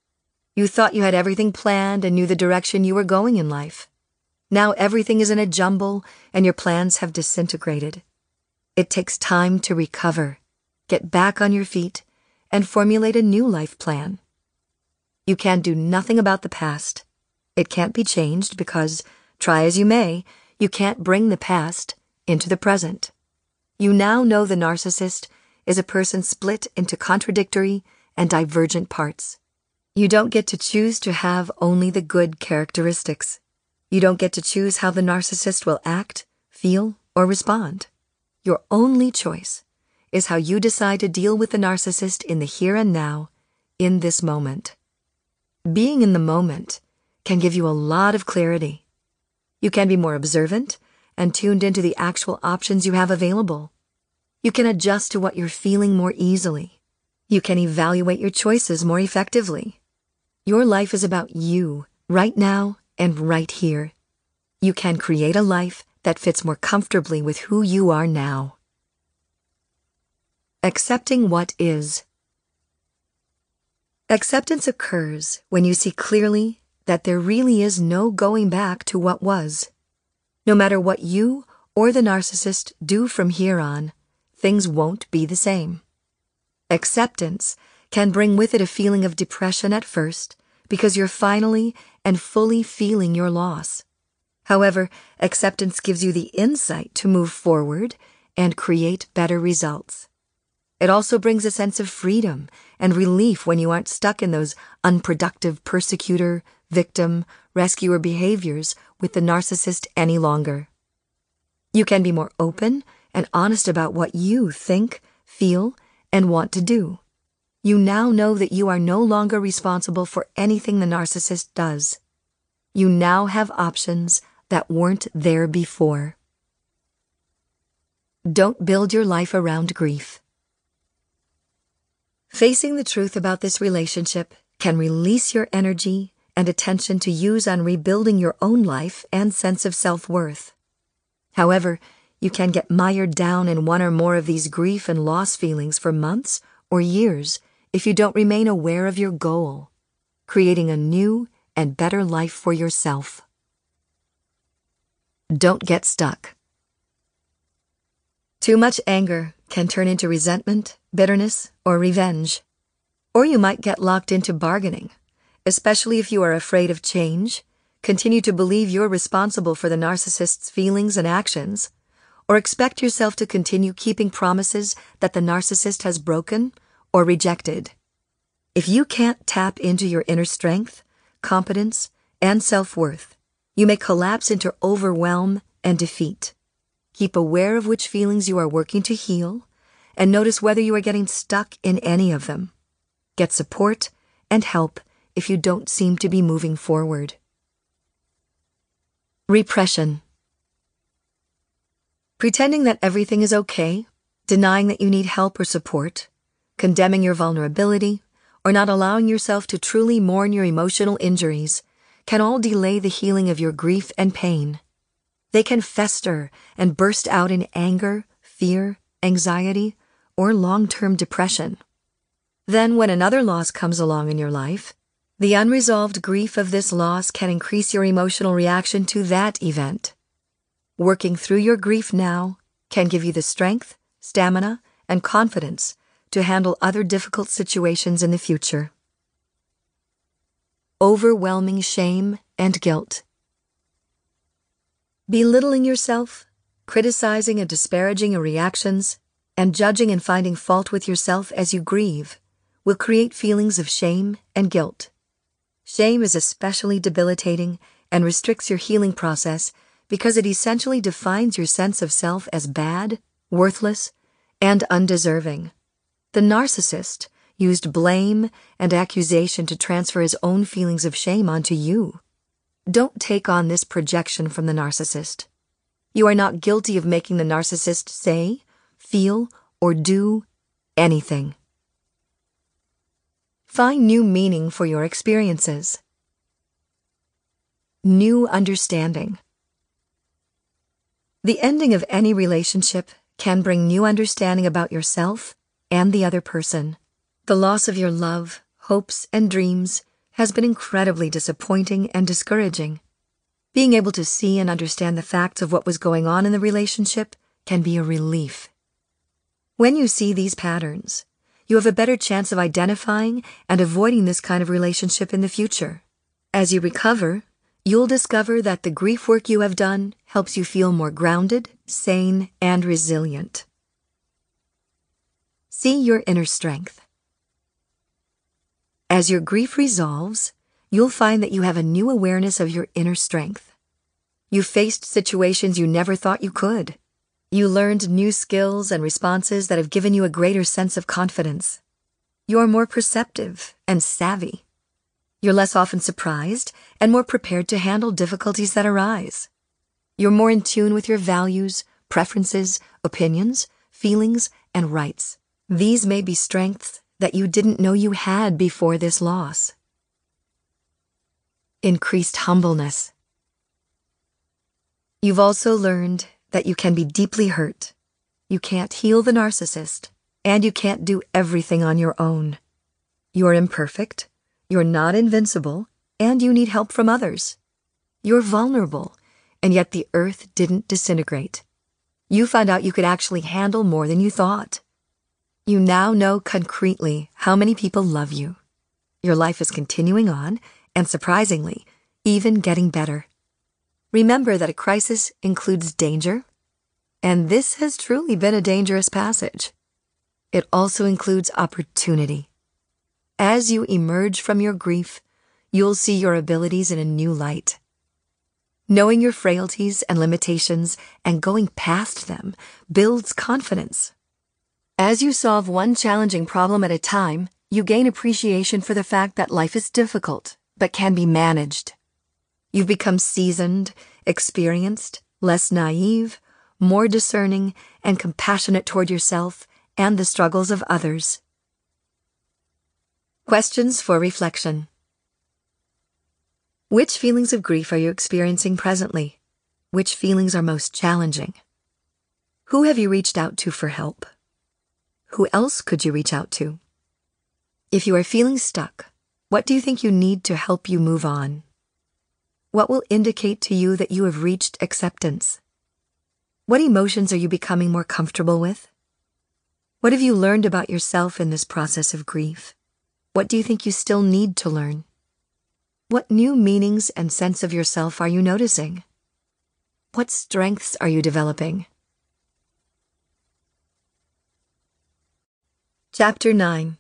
You thought you had everything planned and knew the direction you were going in life. Now everything is in a jumble and your plans have disintegrated. It takes time to recover, get back on your feet, and formulate a new life plan. You can do nothing about the past. It can't be changed because, try as you may, you can't bring the past into the present. You now know the narcissist is a person split into contradictory and divergent parts. You don't get to choose to have only the good characteristics. You don't get to choose how the narcissist will act, feel, or respond. Your only choice is how you decide to deal with the narcissist in the here and now, in this moment. Being in the moment can give you a lot of clarity. You can be more observant and tuned into the actual options you have available. You can adjust to what you're feeling more easily. You can evaluate your choices more effectively. Your life is about you, right now and right here. You can create a life that fits more comfortably with who you are now. Accepting what is. Acceptance occurs when you see clearly that there really is no going back to what was. No matter what you or the narcissist do from here on, things won't be the same. Acceptance can bring with it a feeling of depression at first because you're finally and fully feeling your loss. However, acceptance gives you the insight to move forward and create better results. It also brings a sense of freedom and relief when you aren't stuck in those unproductive persecutor, victim, rescuer behaviors with the narcissist any longer. You can be more open and honest about what you think, feel, and want to do. You now know that you are no longer responsible for anything the narcissist does. You now have options that weren't there before. Don't build your life around grief. Facing the truth about this relationship can release your energy and attention to use on rebuilding your own life and sense of self worth. However, you can get mired down in one or more of these grief and loss feelings for months or years if you don't remain aware of your goal, creating a new and better life for yourself. Don't get stuck. Too much anger can turn into resentment, bitterness, or revenge. Or you might get locked into bargaining, especially if you are afraid of change, continue to believe you're responsible for the narcissist's feelings and actions, or expect yourself to continue keeping promises that the narcissist has broken or rejected. If you can't tap into your inner strength, competence, and self worth, you may collapse into overwhelm and defeat. Keep aware of which feelings you are working to heal and notice whether you are getting stuck in any of them. Get support and help if you don't seem to be moving forward. Repression. Pretending that everything is okay, denying that you need help or support, condemning your vulnerability, or not allowing yourself to truly mourn your emotional injuries can all delay the healing of your grief and pain. They can fester and burst out in anger, fear, anxiety, or long term depression. Then, when another loss comes along in your life, the unresolved grief of this loss can increase your emotional reaction to that event. Working through your grief now can give you the strength, stamina, and confidence to handle other difficult situations in the future. Overwhelming shame and guilt. Belittling yourself, criticizing and disparaging your reactions, and judging and finding fault with yourself as you grieve will create feelings of shame and guilt. Shame is especially debilitating and restricts your healing process because it essentially defines your sense of self as bad, worthless, and undeserving. The narcissist used blame and accusation to transfer his own feelings of shame onto you. Don't take on this projection from the narcissist. You are not guilty of making the narcissist say, feel, or do anything. Find new meaning for your experiences. New understanding. The ending of any relationship can bring new understanding about yourself and the other person. The loss of your love, hopes, and dreams has been incredibly disappointing and discouraging. Being able to see and understand the facts of what was going on in the relationship can be a relief. When you see these patterns, you have a better chance of identifying and avoiding this kind of relationship in the future. As you recover, you'll discover that the grief work you have done helps you feel more grounded, sane, and resilient. See your inner strength. As your grief resolves, you'll find that you have a new awareness of your inner strength. You faced situations you never thought you could. You learned new skills and responses that have given you a greater sense of confidence. You're more perceptive and savvy. You're less often surprised and more prepared to handle difficulties that arise. You're more in tune with your values, preferences, opinions, feelings, and rights. These may be strengths that you didn't know you had before this loss. Increased humbleness. You've also learned that you can be deeply hurt. You can't heal the narcissist, and you can't do everything on your own. You're imperfect, you're not invincible, and you need help from others. You're vulnerable, and yet the earth didn't disintegrate. You found out you could actually handle more than you thought. You now know concretely how many people love you. Your life is continuing on, and surprisingly, even getting better. Remember that a crisis includes danger, and this has truly been a dangerous passage. It also includes opportunity. As you emerge from your grief, you'll see your abilities in a new light. Knowing your frailties and limitations and going past them builds confidence. As you solve one challenging problem at a time, you gain appreciation for the fact that life is difficult, but can be managed. You've become seasoned, experienced, less naive, more discerning, and compassionate toward yourself and the struggles of others. Questions for reflection. Which feelings of grief are you experiencing presently? Which feelings are most challenging? Who have you reached out to for help? Who else could you reach out to? If you are feeling stuck, what do you think you need to help you move on? What will indicate to you that you have reached acceptance? What emotions are you becoming more comfortable with? What have you learned about yourself in this process of grief? What do you think you still need to learn? What new meanings and sense of yourself are you noticing? What strengths are you developing? Chapter 9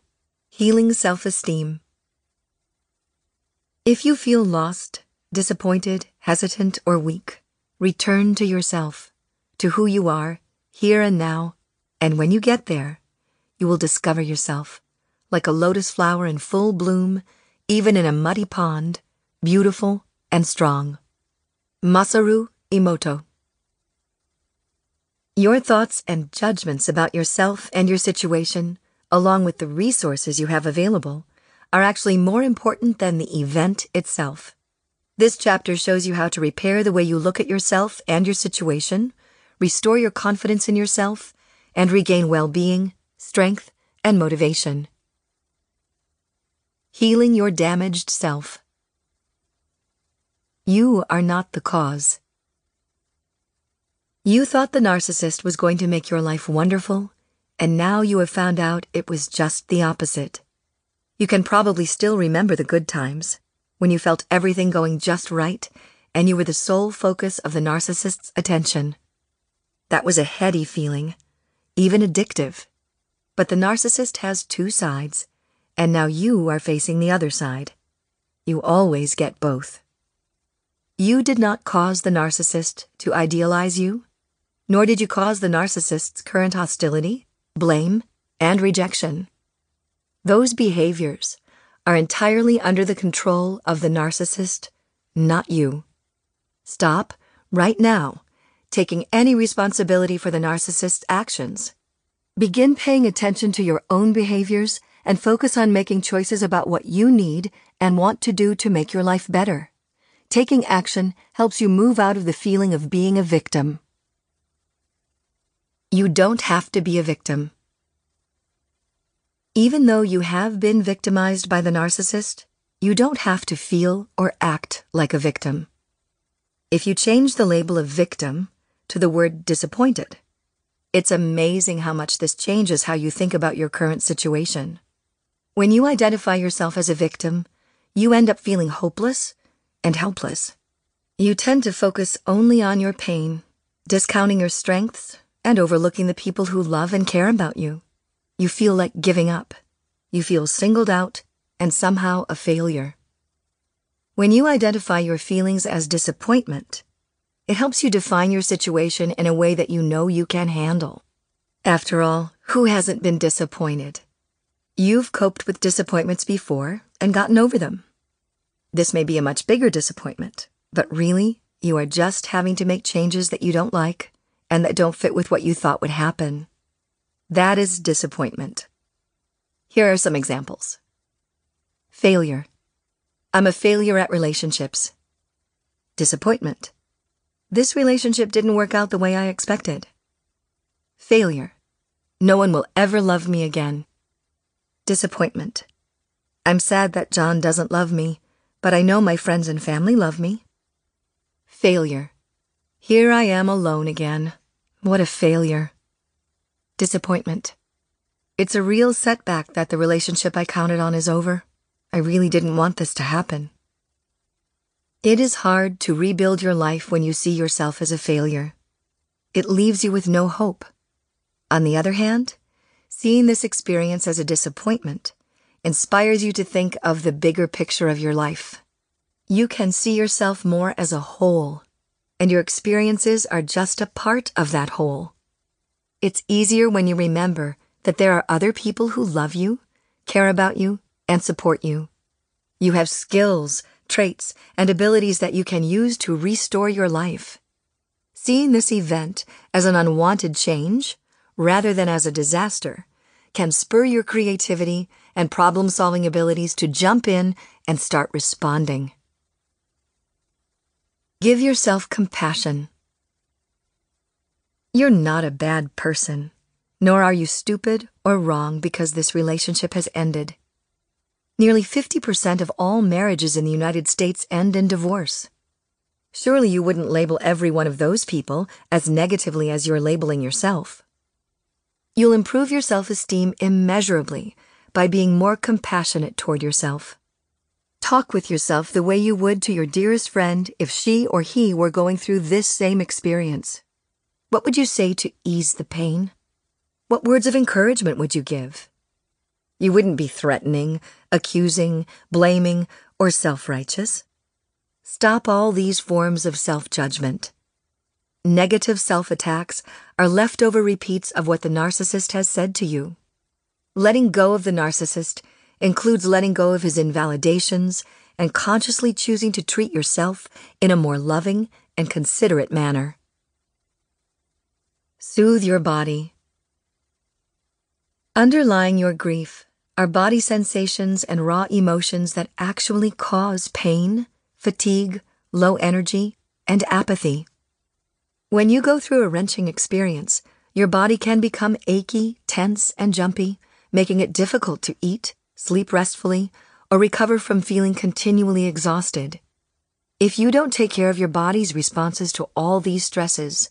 Healing Self Esteem. If you feel lost, disappointed, hesitant, or weak, return to yourself, to who you are, here and now, and when you get there, you will discover yourself, like a lotus flower in full bloom, even in a muddy pond, beautiful and strong. Masaru Emoto. Your thoughts and judgments about yourself and your situation along with the resources you have available, are actually more important than the event itself. This chapter shows you how to repair the way you look at yourself and your situation, restore your confidence in yourself, and regain well being, strength, and motivation. Healing your damaged self. You are not the cause. You thought the narcissist was going to make your life wonderful and now you have found out it was just the opposite. You can probably still remember the good times, when you felt everything going just right and you were the sole focus of the narcissist's attention. That was a heady feeling, even addictive. But the narcissist has two sides, and now you are facing the other side. You always get both. You did not cause the narcissist to idealize you, nor did you cause the narcissist's current hostility blame, and rejection. Those behaviors are entirely under the control of the narcissist, not you. Stop, right now, taking any responsibility for the narcissist's actions. Begin paying attention to your own behaviors and focus on making choices about what you need and want to do to make your life better. Taking action helps you move out of the feeling of being a victim. You don't have to be a victim. Even though you have been victimized by the narcissist, you don't have to feel or act like a victim. If you change the label of victim to the word disappointed, it's amazing how much this changes how you think about your current situation. When you identify yourself as a victim, you end up feeling hopeless and helpless. You tend to focus only on your pain, discounting your strengths and overlooking the people who love and care about you. You feel like giving up. You feel singled out and somehow a failure. When you identify your feelings as disappointment, it helps you define your situation in a way that you know you can handle. After all, who hasn't been disappointed? You've coped with disappointments before and gotten over them. This may be a much bigger disappointment, but really, you are just having to make changes that you don't like and that don't fit with what you thought would happen. That is disappointment. Here are some examples. Failure. I'm a failure at relationships. Disappointment. This relationship didn't work out the way I expected. Failure. No one will ever love me again. Disappointment. I'm sad that John doesn't love me, but I know my friends and family love me. Failure. Here I am alone again. What a failure. Disappointment. It's a real setback that the relationship I counted on is over. I really didn't want this to happen. It is hard to rebuild your life when you see yourself as a failure. It leaves you with no hope. On the other hand, seeing this experience as a disappointment inspires you to think of the bigger picture of your life. You can see yourself more as a whole, and your experiences are just a part of that whole. It's easier when you remember that there are other people who love you, care about you, and support you. You have skills, traits, and abilities that you can use to restore your life. Seeing this event as an unwanted change, rather than as a disaster, can spur your creativity and problem solving abilities to jump in and start responding. Give yourself compassion. You're not a bad person, nor are you stupid or wrong because this relationship has ended. Nearly 50% of all marriages in the United States end in divorce. Surely you wouldn't label every one of those people as negatively as you're labeling yourself. You'll improve your self esteem immeasurably by being more compassionate toward yourself. Talk with yourself the way you would to your dearest friend if she or he were going through this same experience. What would you say to ease the pain? What words of encouragement would you give? You wouldn't be threatening, accusing, blaming, or self righteous. Stop all these forms of self judgment. Negative self attacks are leftover repeats of what the narcissist has said to you. Letting go of the narcissist includes letting go of his invalidations and consciously choosing to treat yourself in a more loving and considerate manner. Soothe your body. Underlying your grief are body sensations and raw emotions that actually cause pain, fatigue, low energy, and apathy. When you go through a wrenching experience, your body can become achy, tense, and jumpy, making it difficult to eat, sleep restfully, or recover from feeling continually exhausted. If you don't take care of your body's responses to all these stresses,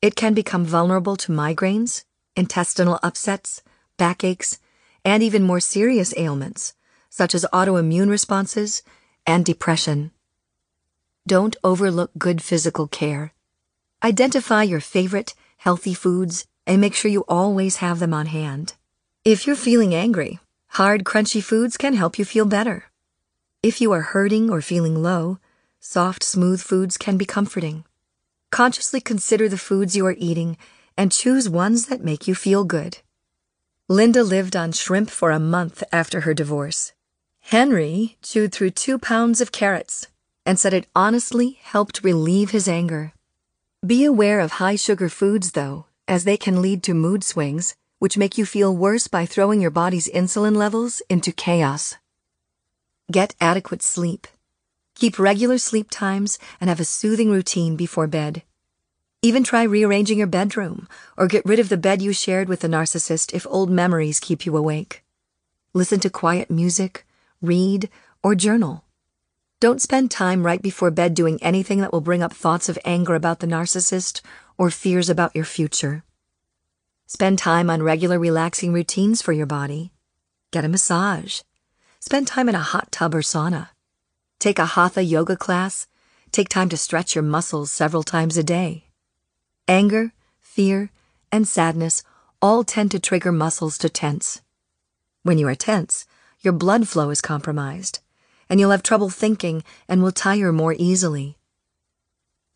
it can become vulnerable to migraines, intestinal upsets, backaches, and even more serious ailments, such as autoimmune responses and depression. Don't overlook good physical care. Identify your favorite, healthy foods and make sure you always have them on hand. If you're feeling angry, hard, crunchy foods can help you feel better. If you are hurting or feeling low, soft, smooth foods can be comforting. Consciously consider the foods you are eating and choose ones that make you feel good. Linda lived on shrimp for a month after her divorce. Henry chewed through two pounds of carrots and said it honestly helped relieve his anger. Be aware of high sugar foods, though, as they can lead to mood swings, which make you feel worse by throwing your body's insulin levels into chaos. Get adequate sleep. Keep regular sleep times and have a soothing routine before bed. Even try rearranging your bedroom or get rid of the bed you shared with the narcissist if old memories keep you awake. Listen to quiet music, read, or journal. Don't spend time right before bed doing anything that will bring up thoughts of anger about the narcissist or fears about your future. Spend time on regular relaxing routines for your body. Get a massage. Spend time in a hot tub or sauna. Take a hatha yoga class. Take time to stretch your muscles several times a day. Anger, fear, and sadness all tend to trigger muscles to tense. When you are tense, your blood flow is compromised, and you'll have trouble thinking and will tire more easily.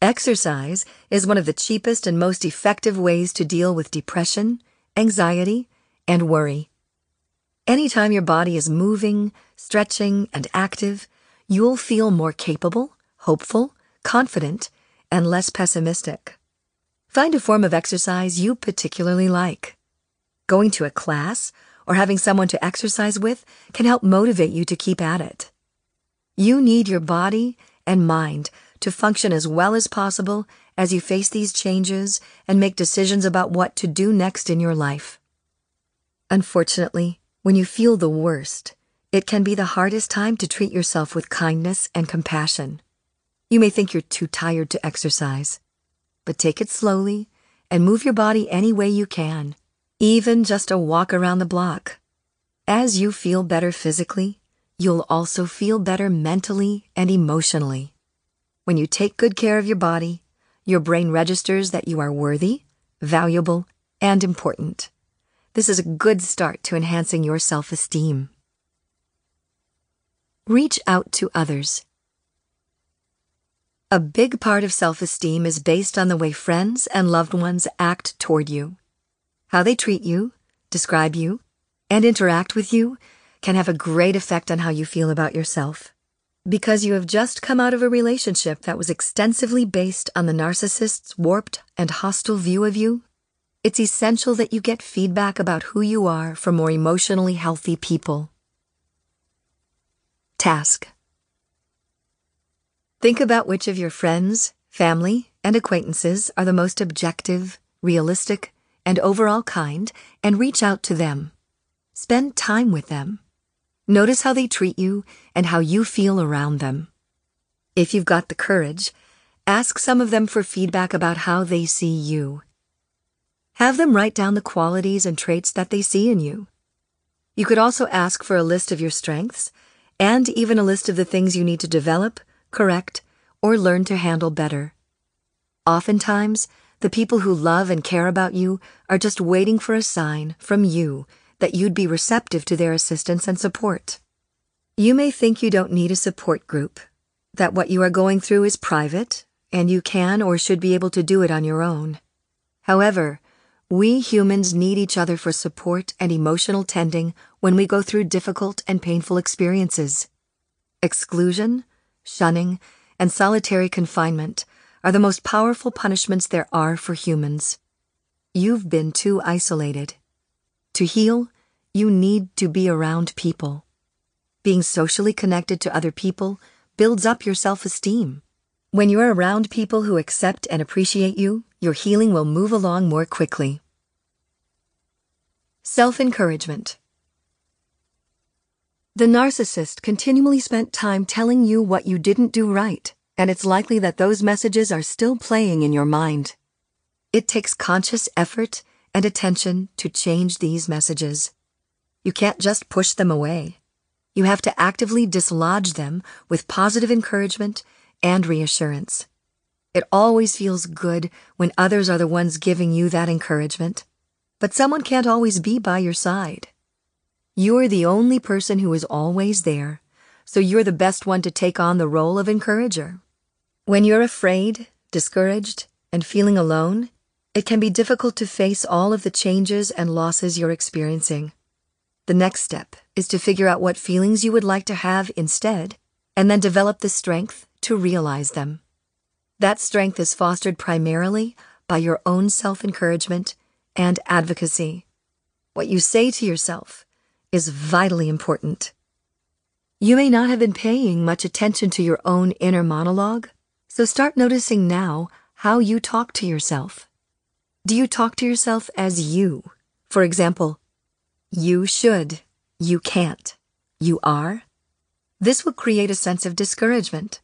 Exercise is one of the cheapest and most effective ways to deal with depression, anxiety, and worry. Anytime your body is moving, stretching, and active, you'll feel more capable, hopeful, confident, and less pessimistic. Find a form of exercise you particularly like. Going to a class or having someone to exercise with can help motivate you to keep at it. You need your body and mind to function as well as possible as you face these changes and make decisions about what to do next in your life. Unfortunately, when you feel the worst, it can be the hardest time to treat yourself with kindness and compassion. You may think you're too tired to exercise but take it slowly and move your body any way you can, even just a walk around the block. As you feel better physically, you'll also feel better mentally and emotionally. When you take good care of your body, your brain registers that you are worthy, valuable, and important. This is a good start to enhancing your self esteem. Reach out to others. A big part of self esteem is based on the way friends and loved ones act toward you. How they treat you, describe you, and interact with you can have a great effect on how you feel about yourself. Because you have just come out of a relationship that was extensively based on the narcissist's warped and hostile view of you, it's essential that you get feedback about who you are from more emotionally healthy people. Task Think about which of your friends, family, and acquaintances are the most objective, realistic, and overall kind, and reach out to them. Spend time with them. Notice how they treat you and how you feel around them. If you've got the courage, ask some of them for feedback about how they see you. Have them write down the qualities and traits that they see in you. You could also ask for a list of your strengths and even a list of the things you need to develop, correct, or learn to handle better. Oftentimes, the people who love and care about you are just waiting for a sign from you that you'd be receptive to their assistance and support. You may think you don't need a support group, that what you are going through is private, and you can or should be able to do it on your own. However, we humans need each other for support and emotional tending when we go through difficult and painful experiences. Exclusion, shunning, and solitary confinement are the most powerful punishments there are for humans. You've been too isolated. To heal, you need to be around people. Being socially connected to other people builds up your self esteem. When you're around people who accept and appreciate you, your healing will move along more quickly. Self encouragement. The narcissist continually spent time telling you what you didn't do right, and it's likely that those messages are still playing in your mind. It takes conscious effort and attention to change these messages. You can't just push them away. You have to actively dislodge them with positive encouragement and reassurance. It always feels good when others are the ones giving you that encouragement, but someone can't always be by your side. You're the only person who is always there, so you're the best one to take on the role of encourager. When you're afraid, discouraged, and feeling alone, it can be difficult to face all of the changes and losses you're experiencing. The next step is to figure out what feelings you would like to have instead, and then develop the strength to realize them. That strength is fostered primarily by your own self encouragement and advocacy. What you say to yourself is vitally important. You may not have been paying much attention to your own inner monologue, so start noticing now how you talk to yourself. Do you talk to yourself as you? For example, you should, you can't, you are? This will create a sense of discouragement.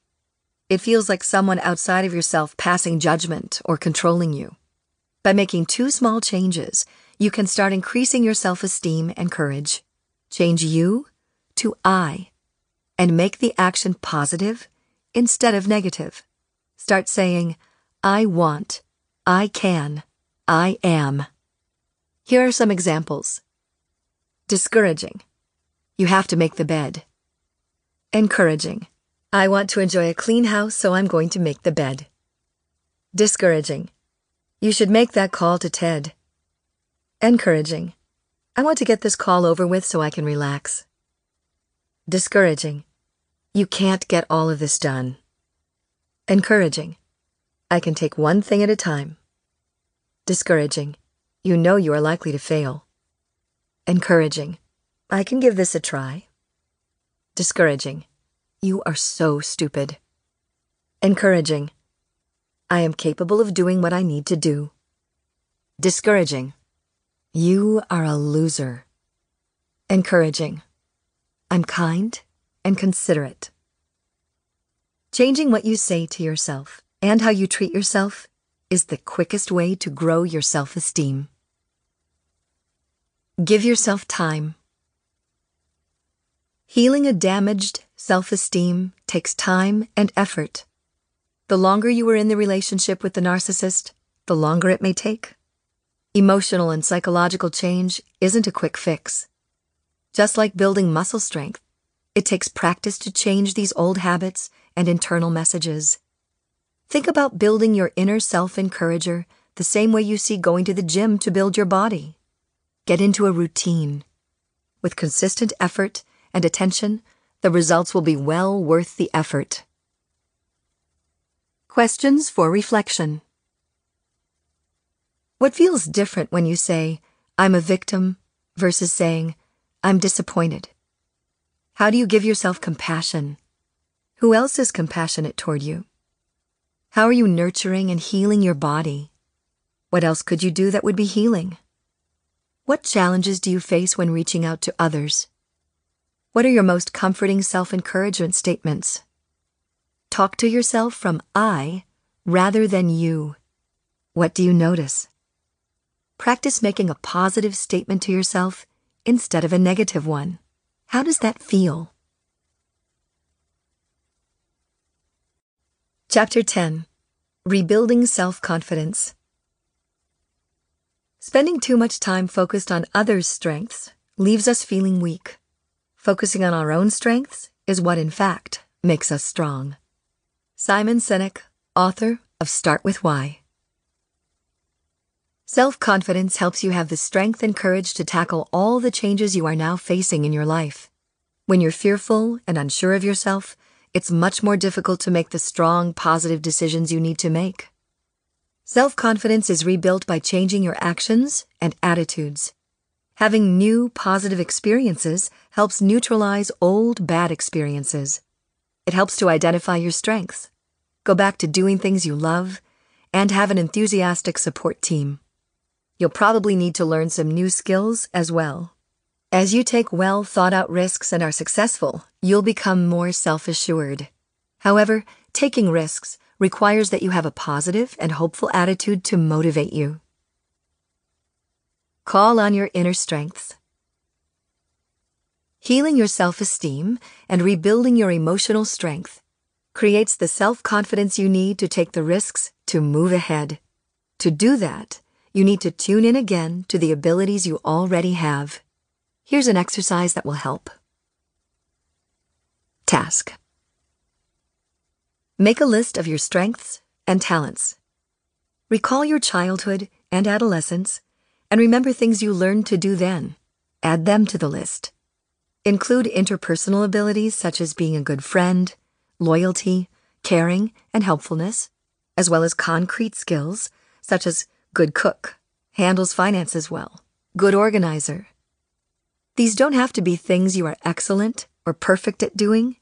It feels like someone outside of yourself passing judgment or controlling you. By making two small changes, you can start increasing your self esteem and courage. Change you to I and make the action positive instead of negative. Start saying, I want, I can, I am. Here are some examples. Discouraging. You have to make the bed. Encouraging. I want to enjoy a clean house, so I'm going to make the bed. Discouraging. You should make that call to Ted. Encouraging. I want to get this call over with so I can relax. Discouraging. You can't get all of this done. Encouraging. I can take one thing at a time. Discouraging. You know you are likely to fail. Encouraging. I can give this a try. Discouraging. You are so stupid. Encouraging. I am capable of doing what I need to do. Discouraging. You are a loser. Encouraging. I'm kind and considerate. Changing what you say to yourself and how you treat yourself is the quickest way to grow your self esteem. Give yourself time. Healing a damaged self esteem takes time and effort. The longer you are in the relationship with the narcissist, the longer it may take. Emotional and psychological change isn't a quick fix. Just like building muscle strength, it takes practice to change these old habits and internal messages. Think about building your inner self encourager the same way you see going to the gym to build your body. Get into a routine. With consistent effort and attention, the results will be well worth the effort. Questions for reflection. What feels different when you say, I'm a victim, versus saying, I'm disappointed? How do you give yourself compassion? Who else is compassionate toward you? How are you nurturing and healing your body? What else could you do that would be healing? What challenges do you face when reaching out to others? What are your most comforting self encouragement statements? Talk to yourself from I rather than you. What do you notice? Practice making a positive statement to yourself instead of a negative one. How does that feel? Chapter 10 Rebuilding Self Confidence. Spending too much time focused on others' strengths leaves us feeling weak. Focusing on our own strengths is what, in fact, makes us strong. Simon Sinek, author of Start With Why. Self confidence helps you have the strength and courage to tackle all the changes you are now facing in your life. When you're fearful and unsure of yourself, it's much more difficult to make the strong, positive decisions you need to make. Self confidence is rebuilt by changing your actions and attitudes. Having new, positive experiences helps neutralize old, bad experiences. It helps to identify your strengths, go back to doing things you love, and have an enthusiastic support team. You'll probably need to learn some new skills as well. As you take well thought out risks and are successful, you'll become more self assured. However, taking risks requires that you have a positive and hopeful attitude to motivate you. Call on your inner strengths. Healing your self esteem and rebuilding your emotional strength creates the self confidence you need to take the risks to move ahead. To do that, you need to tune in again to the abilities you already have. Here's an exercise that will help. Task Make a list of your strengths and talents. Recall your childhood and adolescence and remember things you learned to do then. Add them to the list. Include interpersonal abilities such as being a good friend, loyalty, caring, and helpfulness, as well as concrete skills such as good cook, handles finances well, good organizer. These don't have to be things you are excellent or perfect at doing,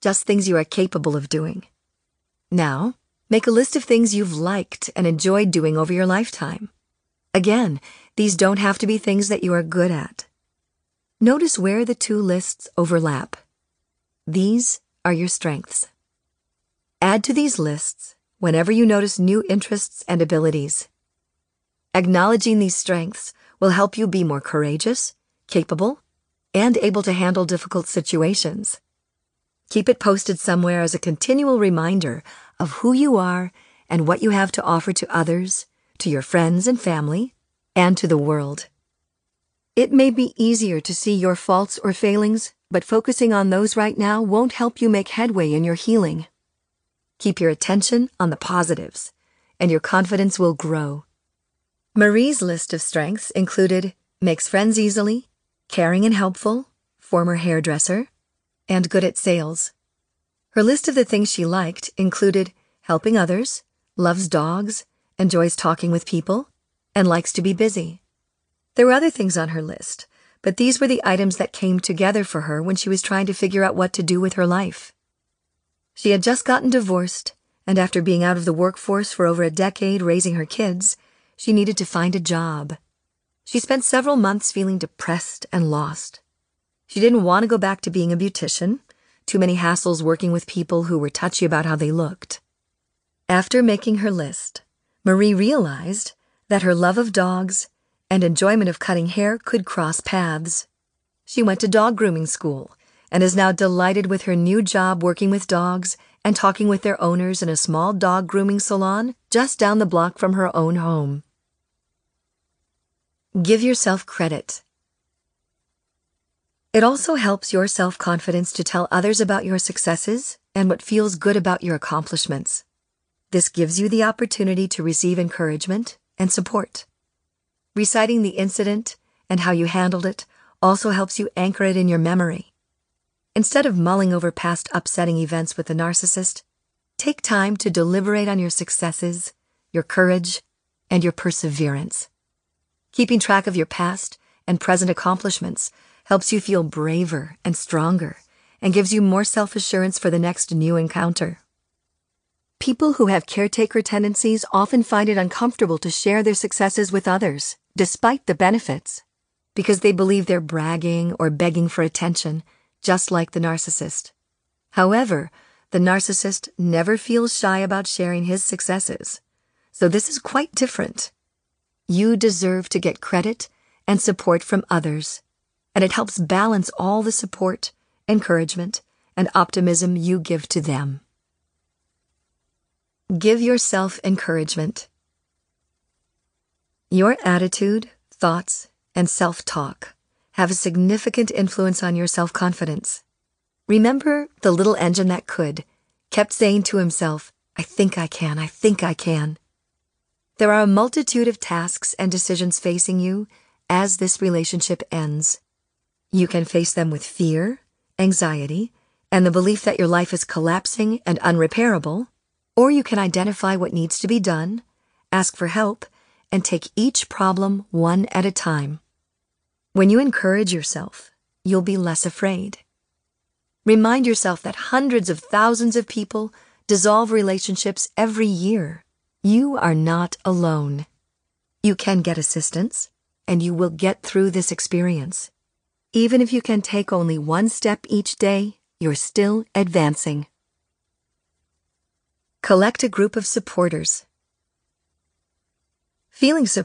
just things you are capable of doing. Now, make a list of things you've liked and enjoyed doing over your lifetime. Again, these don't have to be things that you are good at. Notice where the two lists overlap. These are your strengths. Add to these lists whenever you notice new interests and abilities. Acknowledging these strengths will help you be more courageous, capable, and able to handle difficult situations. Keep it posted somewhere as a continual reminder of who you are and what you have to offer to others, to your friends and family, and to the world. It may be easier to see your faults or failings, but focusing on those right now won't help you make headway in your healing. Keep your attention on the positives, and your confidence will grow. Marie's list of strengths included makes friends easily, caring and helpful, former hairdresser, and good at sales. Her list of the things she liked included helping others, loves dogs, enjoys talking with people, and likes to be busy. There were other things on her list, but these were the items that came together for her when she was trying to figure out what to do with her life. She had just gotten divorced, and after being out of the workforce for over a decade raising her kids, she needed to find a job. She spent several months feeling depressed and lost. She didn't want to go back to being a beautician, too many hassles working with people who were touchy about how they looked. After making her list, Marie realized that her love of dogs and enjoyment of cutting hair could cross paths. She went to dog grooming school and is now delighted with her new job working with dogs and talking with their owners in a small dog grooming salon just down the block from her own home. Give yourself credit. It also helps your self confidence to tell others about your successes and what feels good about your accomplishments. This gives you the opportunity to receive encouragement and support. Reciting the incident and how you handled it also helps you anchor it in your memory. Instead of mulling over past upsetting events with the narcissist, take time to deliberate on your successes, your courage, and your perseverance. Keeping track of your past and present accomplishments helps you feel braver and stronger and gives you more self assurance for the next new encounter. People who have caretaker tendencies often find it uncomfortable to share their successes with others, despite the benefits, because they believe they're bragging or begging for attention just like the narcissist. However, the narcissist never feels shy about sharing his successes. So this is quite different. You deserve to get credit and support from others, and it helps balance all the support, encouragement, and optimism you give to them. Give yourself encouragement. Your attitude, thoughts, and self talk have a significant influence on your self confidence. Remember the little engine that could kept saying to himself, I think I can, I think I can. There are a multitude of tasks and decisions facing you as this relationship ends. You can face them with fear, anxiety, and the belief that your life is collapsing and unrepairable, or you can identify what needs to be done, ask for help, and take each problem one at a time. When you encourage yourself, you'll be less afraid. Remind yourself that hundreds of thousands of people dissolve relationships every year. You are not alone. You can get assistance, and you will get through this experience. Even if you can take only one step each day, you're still advancing. Collect a group of supporters. Feeling support